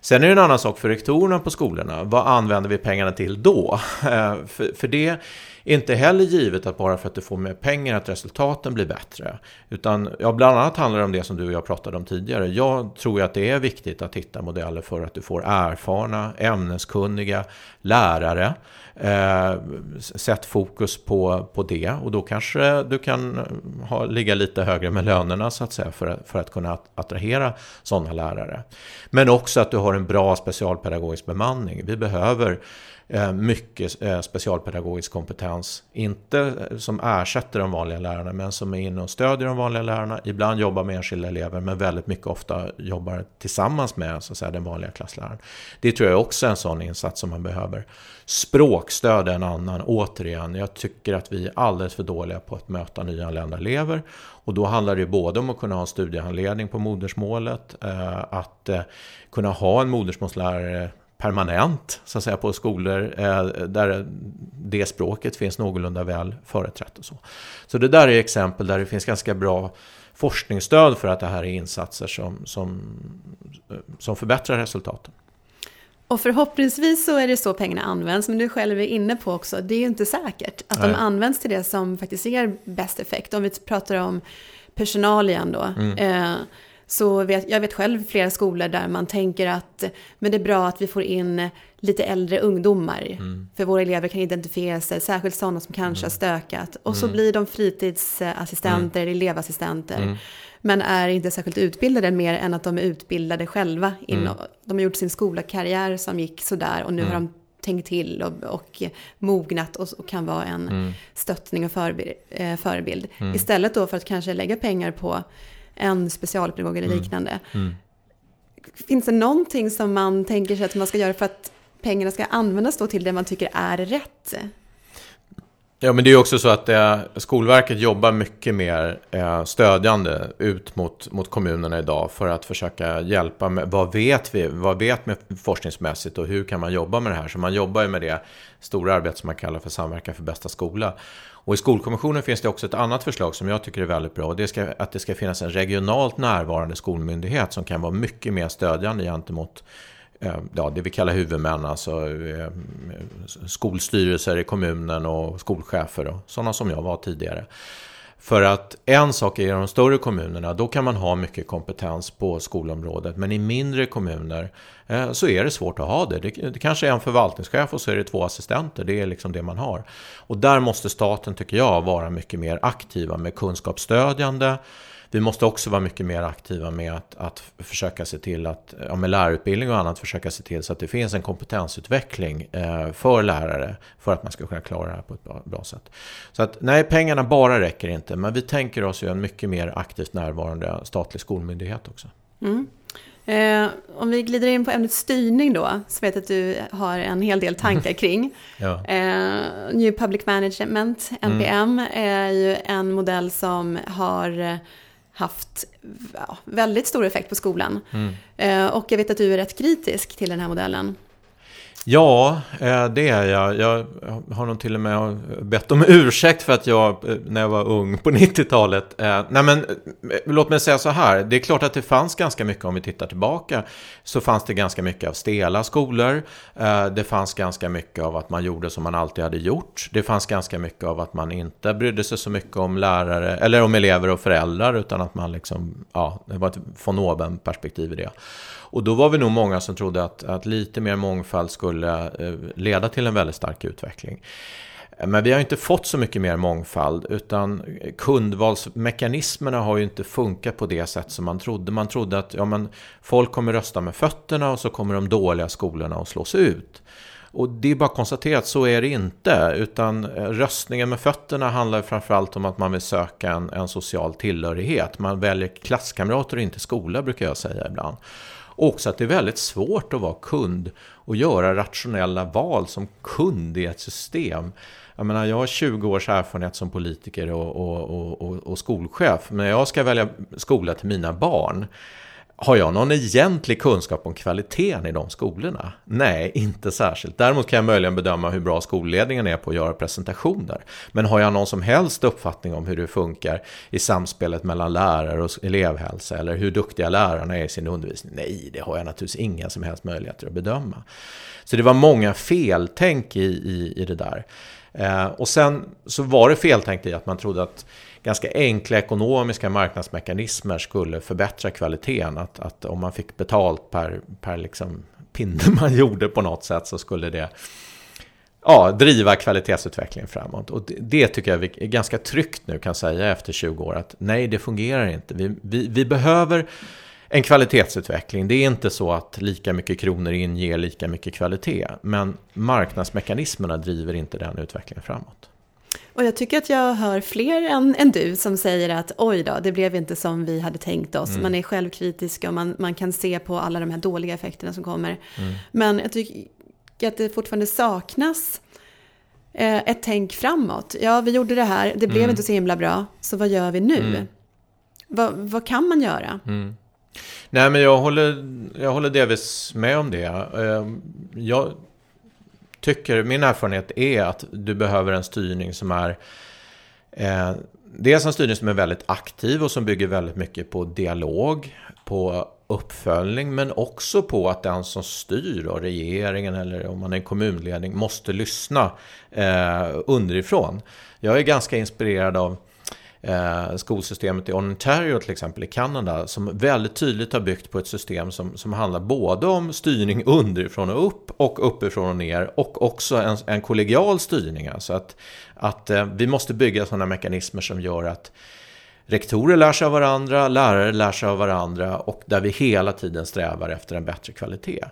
Sen är det en annan sak för rektorerna på skolorna. Vad använder vi pengarna till då? Eh, för, för det inte heller givet att bara för att du får mer pengar att resultaten blir bättre. Utan ja, bland annat handlar det om det som du och jag pratade om tidigare. Jag tror att det är viktigt att hitta modeller för att du får erfarna, ämneskunniga lärare Eh, sätt fokus på, på det och då kanske du kan eh, ha, ligga lite högre med lönerna så att säga för, för att kunna attrahera sådana lärare. Men också att du har en bra specialpedagogisk bemanning. Vi behöver Eh, mycket eh, specialpedagogisk kompetens. Inte eh, som ersätter de vanliga lärarna men som är inne och stödjer de vanliga lärarna. Ibland jobbar med enskilda elever men väldigt mycket ofta jobbar tillsammans med så att säga, den vanliga klassläraren. Det tror jag också är en sån insats som man behöver. Språkstöd är en annan. Återigen, jag tycker att vi är alldeles för dåliga på att möta nyanlända elever. Och då handlar det både om att kunna ha en studiehandledning på modersmålet, att kunna ha en modersmålslärare permanent så att säga, på skolor eh, där det språket finns någorlunda väl företrätt. Och så. så det där är exempel där det finns ganska bra forskningsstöd för att det här är insatser som, som, som förbättrar resultaten. Och förhoppningsvis så är det så pengarna används, men du själv är inne på också, det är ju inte säkert att Nej. de används till det som faktiskt ger bäst effekt. Om vi pratar om personal igen då. Mm. Eh, Så vet, jag vet själv flera skolor där man tänker att men det är bra att vi får in lite äldre ungdomar. Mm. För våra elever kan identifiera sig, särskilt sådana som kanske mm. har stökat. Och så mm. blir de fritidsassistenter, mm. elevassistenter. Mm. Men är inte särskilt utbildade mer än att de är utbildade själva. Inom, mm. De har gjort sin skolakarriär som gick sådär och nu har de tänkt till och, och mognat och, och, kan vara en mm. stöttning och förebild. Eh, förebild. Istället då för att kanske lägga pengar på en specialpedagog eller liknande. Mm. Finns det någonting som man tänker sig att man ska göra för att pengarna ska användas då till det man tycker är rätt. Ja, men det är också så att eh, Skolverket jobbar mycket mer eh, stödjande ut mot, mot kommunerna idag för att försöka hjälpa med vad vet vi, vad vet vi forskningsmässigt och hur kan man jobba med det här? Så man jobbar ju med det stora arbete som man kallar för Samverkan för bästa skola. Och i Skolkommissionen finns det också ett annat förslag som jag tycker är väldigt bra. Och det är att det ska finnas en regionalt närvarande skolmyndighet som kan vara mycket mer stödjande gentemot eh, ja, det vi kallar huvudmän, alltså eh, skolstyrelser i kommunen och skolchefer och sådana som jag var tidigare. För att en sak är i de större kommunerna, då kan man ha mycket kompetens på skolområdet. Men i mindre kommuner eh, så är det svårt att ha det. det. det. kanske är en förvaltningschef och så är det två assistenter. Det är liksom det man har. Och där måste staten, tycker jag, vara mycket mer aktiva med kunskapsstödjande vi måste också vara mycket mer aktiva med att, att försöka se till att, ja, med lärarutbildning och annat, försöka se till så att det finns en kompetensutveckling eh, för lärare för att man ska kunna klara det här på ett bra, bra, sätt. Så att nej, pengarna bara räcker inte, men vi tänker oss ju en mycket mer aktivt närvarande statlig skolmyndighet också. Mm. Eh, om vi glider in på ämnet styrning då, så vet jag att du har en hel del tankar kring. ja. eh, New Public Management, NPM, mm. är ju en modell som har haft ja, väldigt stor effekt på skolan. Mm. Eh, och jag vet att du är rätt kritisk till den här modellen. Ja, eh, det är jag. Jag har nog till och med bett om ursäkt för att jag, eh, när jag var ung på 90-talet... Eh, nej men, låt mig säga så här. Det är klart att det fanns ganska mycket, om vi tittar tillbaka, så fanns det ganska mycket av stela skolor. Det fanns ganska mycket av att man gjorde som man alltid hade gjort. Det fanns ganska mycket av att man inte brydde sig så mycket om lärare, eller om elever och föräldrar, utan att man liksom, ja, det var ett von oben perspektiv i det. Och då var vi nog många som trodde att, att lite mer mångfald skulle eh, leda till en väldigt stark utveckling. Men vi har inte fått så mycket mer mångfald utan kundvalsmekanismerna har ju inte funkat på det sätt som man trodde. Man trodde att ja, men folk kommer rösta med fötterna och så kommer de dåliga skolorna att slås ut. Och det är bara att konstatera att så är det inte. Utan eh, röstningen med fötterna handlar framförallt om att man vill söka en, en social tillhörighet. Man väljer klasskamrater och inte skola brukar jag säga ibland. Och också att det är väldigt svårt att vara kund och göra rationella val som kund i ett system. Jag menar, jag har 20 års erfarenhet som politiker och, och, och, och skolchef. Men när jag ska välja skola till mina barn har jag någon egentlig kunskap om kvaliteten i de skolorna? Nej, inte särskilt. Däremot kan jag möjligen bedöma hur bra skolledningen är på att göra presentationer. Men har jag någon som helst uppfattning om hur det funkar i samspelet mellan lärare och elevhälsa eller hur duktiga lärarna är i sin undervisning? Nej, det har jag naturligtvis inga som helst möjligheter att bedöma. Så det var många feltänk i, i, i det där. Eh, och sen så var det feltänkt i att man trodde att ganska enkla ekonomiska marknadsmekanismer skulle förbättra kvaliteten. Att, att om man fick betalt per, per liksom pinne man gjorde på något sätt så skulle det ja, driva kvalitetsutvecklingen framåt. Och det, det, tycker jag är ganska tryggt nu kan säga efter 20 år att nej, det fungerar inte. Vi, vi, vi behöver en kvalitetsutveckling. Det är inte så att lika mycket kronor in ger lika mycket kvalitet. Men marknadsmekanismerna driver inte den utvecklingen framåt. Och jag tycker att jag hör fler än, än du som säger att oj då, det blev inte som vi hade tänkt oss. Mm. Man är självkritisk och man, man kan se på alla de här dåliga effekterna som kommer. Mm. Men jag tycker att det fortfarande saknas eh, ett tänk framåt. Ja, vi gjorde det här, det blev mm. inte så himla bra, så vad gör vi nu? Mm. Va, vad kan man göra? Mm. Nej, men jag håller, jag håller delvis med om det. Eh, jag tycker, min erfarenhet är att du behöver en styrning som är eh, Dels en styrning som är väldigt aktiv och som bygger väldigt mycket på dialog, på uppföljning, men också på att den som styr, då, regeringen eller om man är en kommunledning, måste lyssna eh, underifrån. Jag är ganska inspirerad av eh, skolsystemet i Ontario till exempel i Kanada som väldigt tydligt har byggt på ett system som, som handlar både om styrning underifrån och upp och uppifrån och ner och också en, en kollegial styrning. Alltså att, att eh, vi måste bygga sådana mekanismer som gör att rektorer lär sig av varandra, lärare lär sig av varandra och där vi hela tiden strävar efter en bättre kvalitet.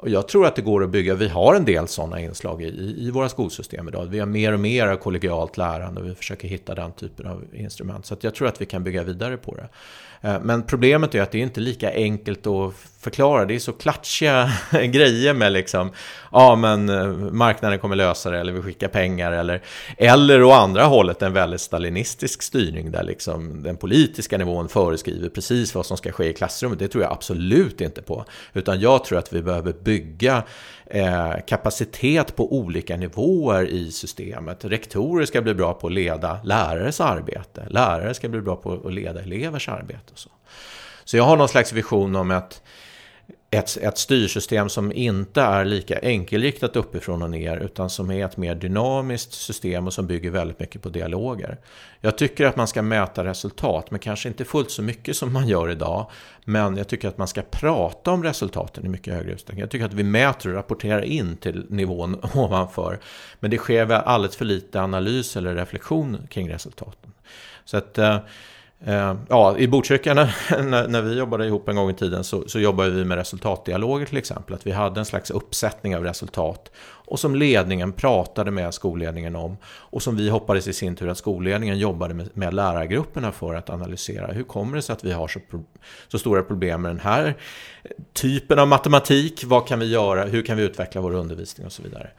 Och jag tror att det går att bygga, vi har en del sådana inslag i, i våra skolsystem idag. Vi har mer och mer kollegialt lärande och vi försöker hitta den typen av instrument. Så jag tror att vi kan bygga vidare på det. Eh, men problemet är att det är inte lika enkelt att förklara. Det är så klatschiga grejer med liksom, ja men eh, marknaden kommer lösa det eller vi skickar pengar eller, eller å andra hållet en väldigt stalinistisk styrning där liksom den politiska nivån föreskriver precis vad som ska ske i klassrummet. Det tror jag absolut inte på. Utan jag tror att vi behöver bygga eh, kapacitet på olika nivåer i systemet. Rektorer ska bli bra på att leda lärares arbete. Lärare ska bli bra på att leda elevers arbete. Och så. så jag har någon slags vision om ett ett, ett styrsystem som inte är lika enkelriktat uppifrån och ner utan som är ett mer dynamiskt system och som bygger väldigt mycket på dialoger. Jag tycker att man ska mäta resultat, men kanske inte fullt så mycket som man gör idag. Men jag tycker att man ska prata om resultaten i mycket högre utsträckning. Jag tycker att vi mäter och rapporterar in till nivån ovanför. Men det sker väl alldeles för lite analys eller reflektion kring resultaten. Så att eh, Eh, ja, I Botkyrka när, när, vi jobbade ihop en gång i tiden så, så jobbade vi med resultatdialoger till exempel. Att vi hade en slags uppsättning av resultat och som ledningen pratade med skolledningen om och som vi hoppades i sin tur att skolledningen jobbade med, med lärargrupperna för att analysera. Hur kommer det sig att vi har så, så stora problem med den här typen av matematik? Vad kan vi göra? Hur kan vi utveckla vår undervisning och så vidare?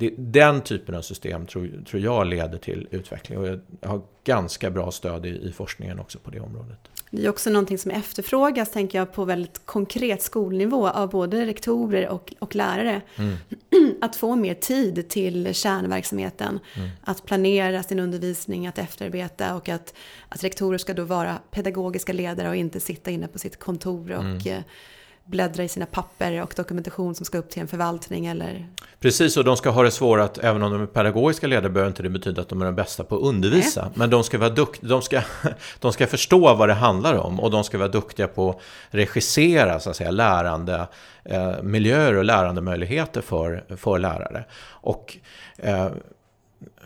Det, den typen av system tror, tror jag leder till utveckling och jag har ganska bra stöd i, i forskningen också på det området. Det är också någonting som efterfrågas, tänker jag, på väldigt konkret skolnivå av både rektorer och, och lärare. Mm. Att få mer tid till kärnverksamheten, mm. att planera sin undervisning, att efterarbeta och att, att rektorer ska då vara pedagogiska ledare och inte sitta inne på sitt kontor och mm eh, bläddra i sina papper och dokumentation som ska upp till en förvaltning eller... Precis, och de ska ha det svårt att, även om de är pedagogiska ledare, behöver inte det betyda att de är de bästa på att undervisa. Nej. Men de ska vara duktiga, de ska, de ska förstå vad det handlar om och de ska vara duktiga på att regissera, så att säga, lärande eh, miljöer och lärandemöjligheter för, för lärare. Och eh,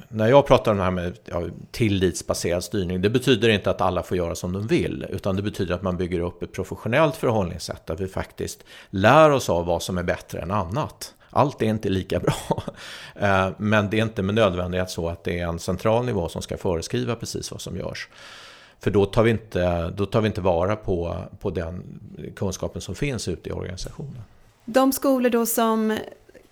när jag pratar om det här med ja, tillitsbaserad styrning, det betyder inte att alla får göra som de vill, utan det betyder att man bygger upp ett professionellt förhållningssätt där vi faktiskt lär oss av vad som är bättre än annat. Allt är inte lika bra, eh, men det är inte med nödvändighet så att det är en central nivå som ska föreskriva precis vad som görs. För då tar vi inte, då tar vi inte vara på, på den kunskapen som finns ute i organisationen. De skolor då som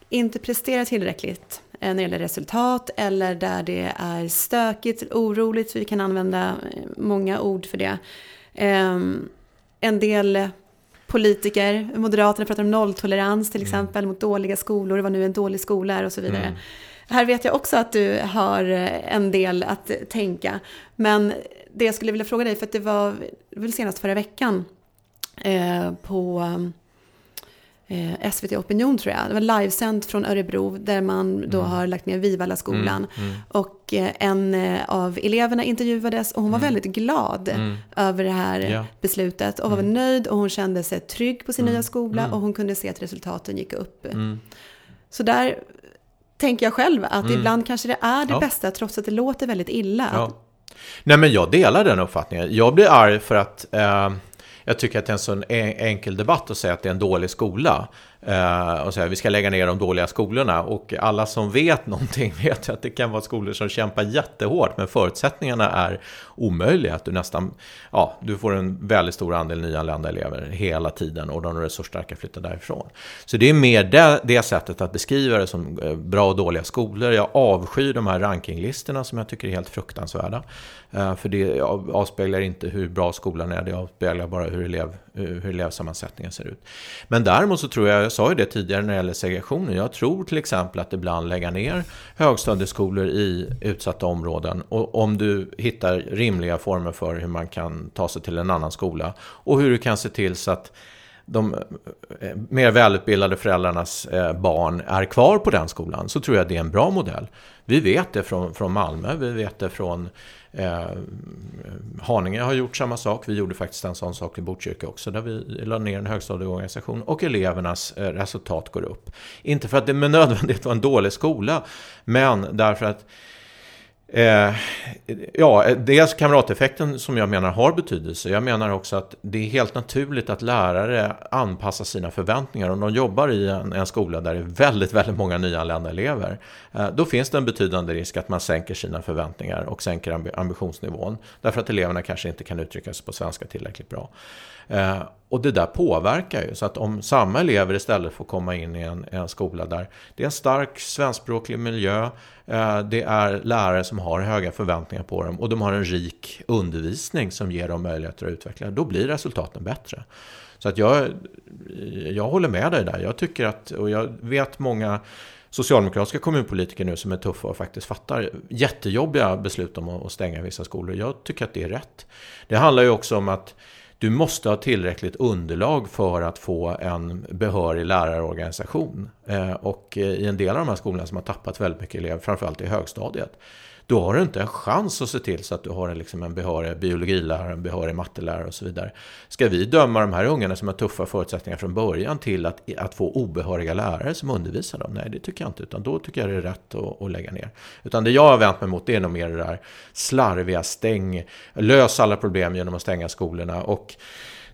inte presterar tillräckligt när det gäller resultat eller där det är stökigt, oroligt. Vi kan använda eh, många ord för det. Ehm, en del politiker, Moderaterna pratar om nolltolerans till mm. exempel mot dåliga skolor, vad nu en dålig skola är och så vidare. Mm. Här vet jag också att du har eh, en del att tänka. Men det jag skulle vilja fråga dig, för att det var väl senast förra veckan eh, på eh, SVT Opinion tror jag. Det var livesänt från Örebro där man då mm. har lagt ner Vivalla skolan. Mm. Mm. Och eh, en eh, av eleverna intervjuades och hon var mm. väldigt glad mm. över det här ja. beslutet och var mm. nöjd och hon kände sig trygg på sin nya skola och hon kunde se att resultaten gick upp. Så där tänker jag själv att ibland kanske det är det ja. bästa trots att det låter väldigt illa. Ja. Nej men jag delar den uppfattningen. Jag blir arg för att eh jag tycker att det är en sån enkel debatt att säga att det är en dålig skola. Eh, och säga vi ska lägga ner de dåliga skolorna. Och alla som vet någonting vet att det kan vara skolor som kämpar jättehårt. Men förutsättningarna är omöjliga. Att du nästan, ja, du får en väldigt stor andel nyanlända elever hela tiden. Och de resursstarka flyttar därifrån. Så det är mer det, det sättet att beskriva det som eh, bra och dåliga skolor. Jag avskyr de här rankinglistorna som jag tycker är helt fruktansvärda. Eh, för det avspeglar inte hur bra skolan är. Det avspeglar bara hur, elev, eh, hur elevsammansättningen ser ut. Men däremot så tror jag jag sa ju det tidigare när det gäller segregationen. Jag tror till exempel att ibland lägga ner högstadieskolor i utsatta områden. Och om du hittar rimliga former för hur man kan ta sig till en annan skola. Och hur du kan se till så att de eh, mer välutbildade föräldrarnas eh, barn är kvar på den skolan så tror jag det är en bra modell. Vi vet det från, från Malmö, vi vet det från eh, Haninge har gjort samma sak. Vi gjorde faktiskt en sån sak i Botkyrka också där vi la ner en högstadieorganisation och elevernas eh, resultat går upp. Inte för att det med nödvändighet var en dålig skola, men därför att Eh, ja, eh, dels kamrateffekten som jag menar har betydelse. Jag menar också att det är helt naturligt att lärare anpassar sina förväntningar. Om de jobbar i en, en skola där det är väldigt, väldigt många nyanlända elever, eh, då finns det en betydande risk att man sänker sina förväntningar och sänker ambitionsnivån. Därför att eleverna kanske inte kan uttrycka sig på svenska tillräckligt bra. Eh, och det där påverkar ju. Så att om samma elever istället får komma in i en, en skola där det är en stark svenskspråklig miljö, eh, det är lärare som har höga förväntningar på dem och de har en rik undervisning som ger dem möjligheter att utveckla, då blir resultaten bättre. Så att jag, jag håller med dig där. Jag tycker att, och jag vet många socialdemokratiska kommunpolitiker nu som är tuffa och faktiskt fattar jättejobbiga beslut om att stänga vissa skolor. Jag tycker att det är rätt. Det handlar ju också om att du måste ha tillräckligt underlag för att få en behörig lärarorganisation. Eh, och eh, i en del av de här skolorna som har tappat väldigt mycket elever, framförallt i högstadiet, då har du inte en chans att se till så att du har en, liksom en behörig biologilärare, en behörig mattelärare och så vidare. Ska vi döma de här ungarna som har tuffa förutsättningar från början till att, att få obehöriga lärare som undervisar dem? Nej, det tycker jag inte, utan då tycker jag det är rätt att, att lägga ner. Utan det jag har vänt mig mot det är nog mer det där slarviga stäng, lös alla problem genom att stänga skolorna och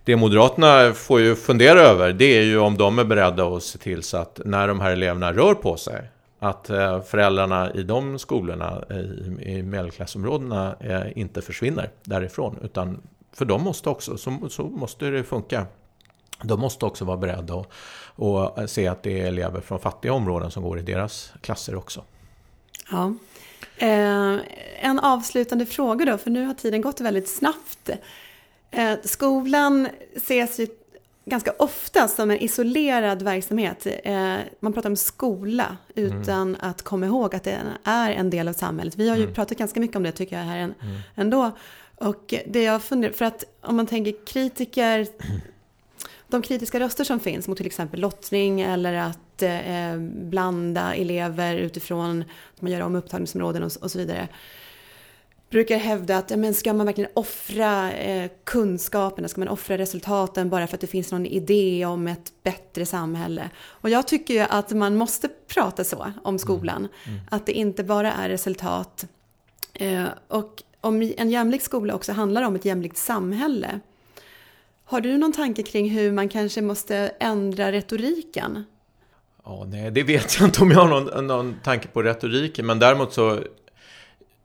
det Moderaterna får ju fundera över det är ju om de är beredda att se till så att när de här eleverna rör på sig att eh, föräldrarna i de skolorna eh, i medelklassområdena eh, inte försvinner därifrån. Utan för de måste också, så, så måste det funka. De måste också vara beredda att och se att det är elever från fattiga områden som går i deras klasser också. Ja. Eh, en avslutande fråga då, för nu har tiden gått väldigt snabbt. Eh, skolan ses ju ganska ofta som en isolerad verksamhet. Eh, man pratar om skola utan mm. att komma ihåg att det är en del av samhället. Vi har ju mm. pratat ganska mycket om det tycker jag här mm. ändå. Och det jag funderar, för att om man tänker kritiker, de kritiska röster som finns mot till exempel lottning eller att eh, blanda elever utifrån att man gör om upptagningsområden och, och så vidare brukar hävda att men ska man verkligen offra eh, kunskaperna, ska man offra resultaten bara för att det finns någon idé om ett bättre samhälle? Och jag tycker ju att man måste prata så om mm. skolan, mm. Mm. att det inte bara är resultat. Eh, och om en jämlik skola också handlar om ett jämlikt samhälle. Har du någon tanke kring hur man kanske måste ändra retoriken? Ja, nej, det vet jag inte om jag har någon, någon tanke på retoriken, men däremot så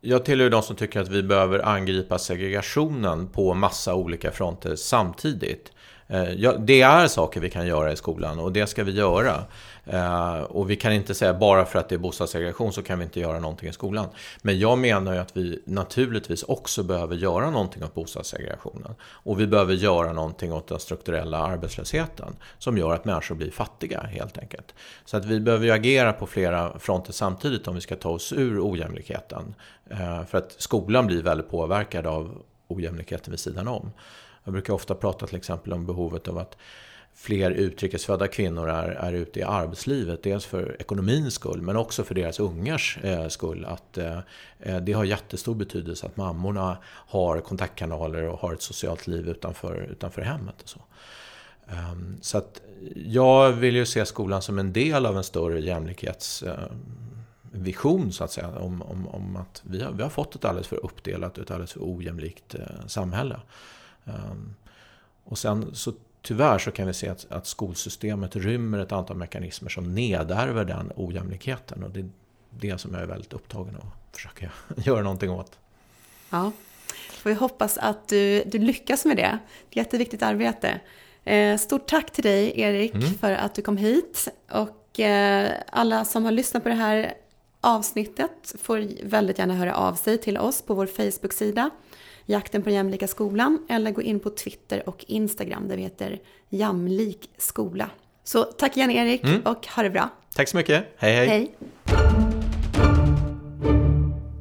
jag tillhör de som tycker att vi behöver angripa segregationen på massa olika fronter samtidigt. Eh, ja, det är saker vi kan göra i skolan och det ska vi göra. Eh, och vi kan inte säga bara för att det är bostadssegregation så kan vi inte göra någonting i skolan. Men jag menar ju att vi naturligtvis också behöver göra någonting åt bostadssegregationen. Och vi behöver göra någonting åt den strukturella arbetslösheten som gör att människor blir fattiga helt enkelt. Så att vi behöver ju agera på flera fronter samtidigt om vi ska ta oss ur ojämlikheten. Eh, för att skolan blir väldigt påverkad av ojämlikheten vid sidan om. Jag brukar ofta prata till exempel om behovet av att fler utrikesfödda kvinnor är, är ute i arbetslivet. Dels för ekonomins skull men också för deras ungars eh, skull. Att eh, eh Det har jättestor betydelse att mammorna har kontaktkanaler och har ett socialt liv utanför, utanför hemmet. Och så. Um, så att jag vill ju se skolan som en del av en större jämlikhetsvision eh, så att säga. Om, om, om att vi har, vi har fått ett alldeles för uppdelat och ett alldeles för ojämlikt eh, samhälle. Um, och sen så tyvärr så kan vi se att, att skolsystemet rymmer ett antal mekanismer som nedärver den ojämlikheten. Och det är det som jag är väldigt upptagen av att försöka göra någonting åt. Ja, får vi hoppas att du, du lyckas med det. Det är ett jätteviktigt arbete. Eh, stort tack till dig Erik mm. för att du kom hit. Och eh, alla som har lyssnat på det här avsnittet får väldigt gärna höra av sig till oss på vår Facebook-sida Jakten på den jämlika skolan eller gå in på Twitter och Instagram där vi heter Jamlik skola. Så tack igen Erik mm. och ha det bra. Tack så mycket. hej. hej. hej.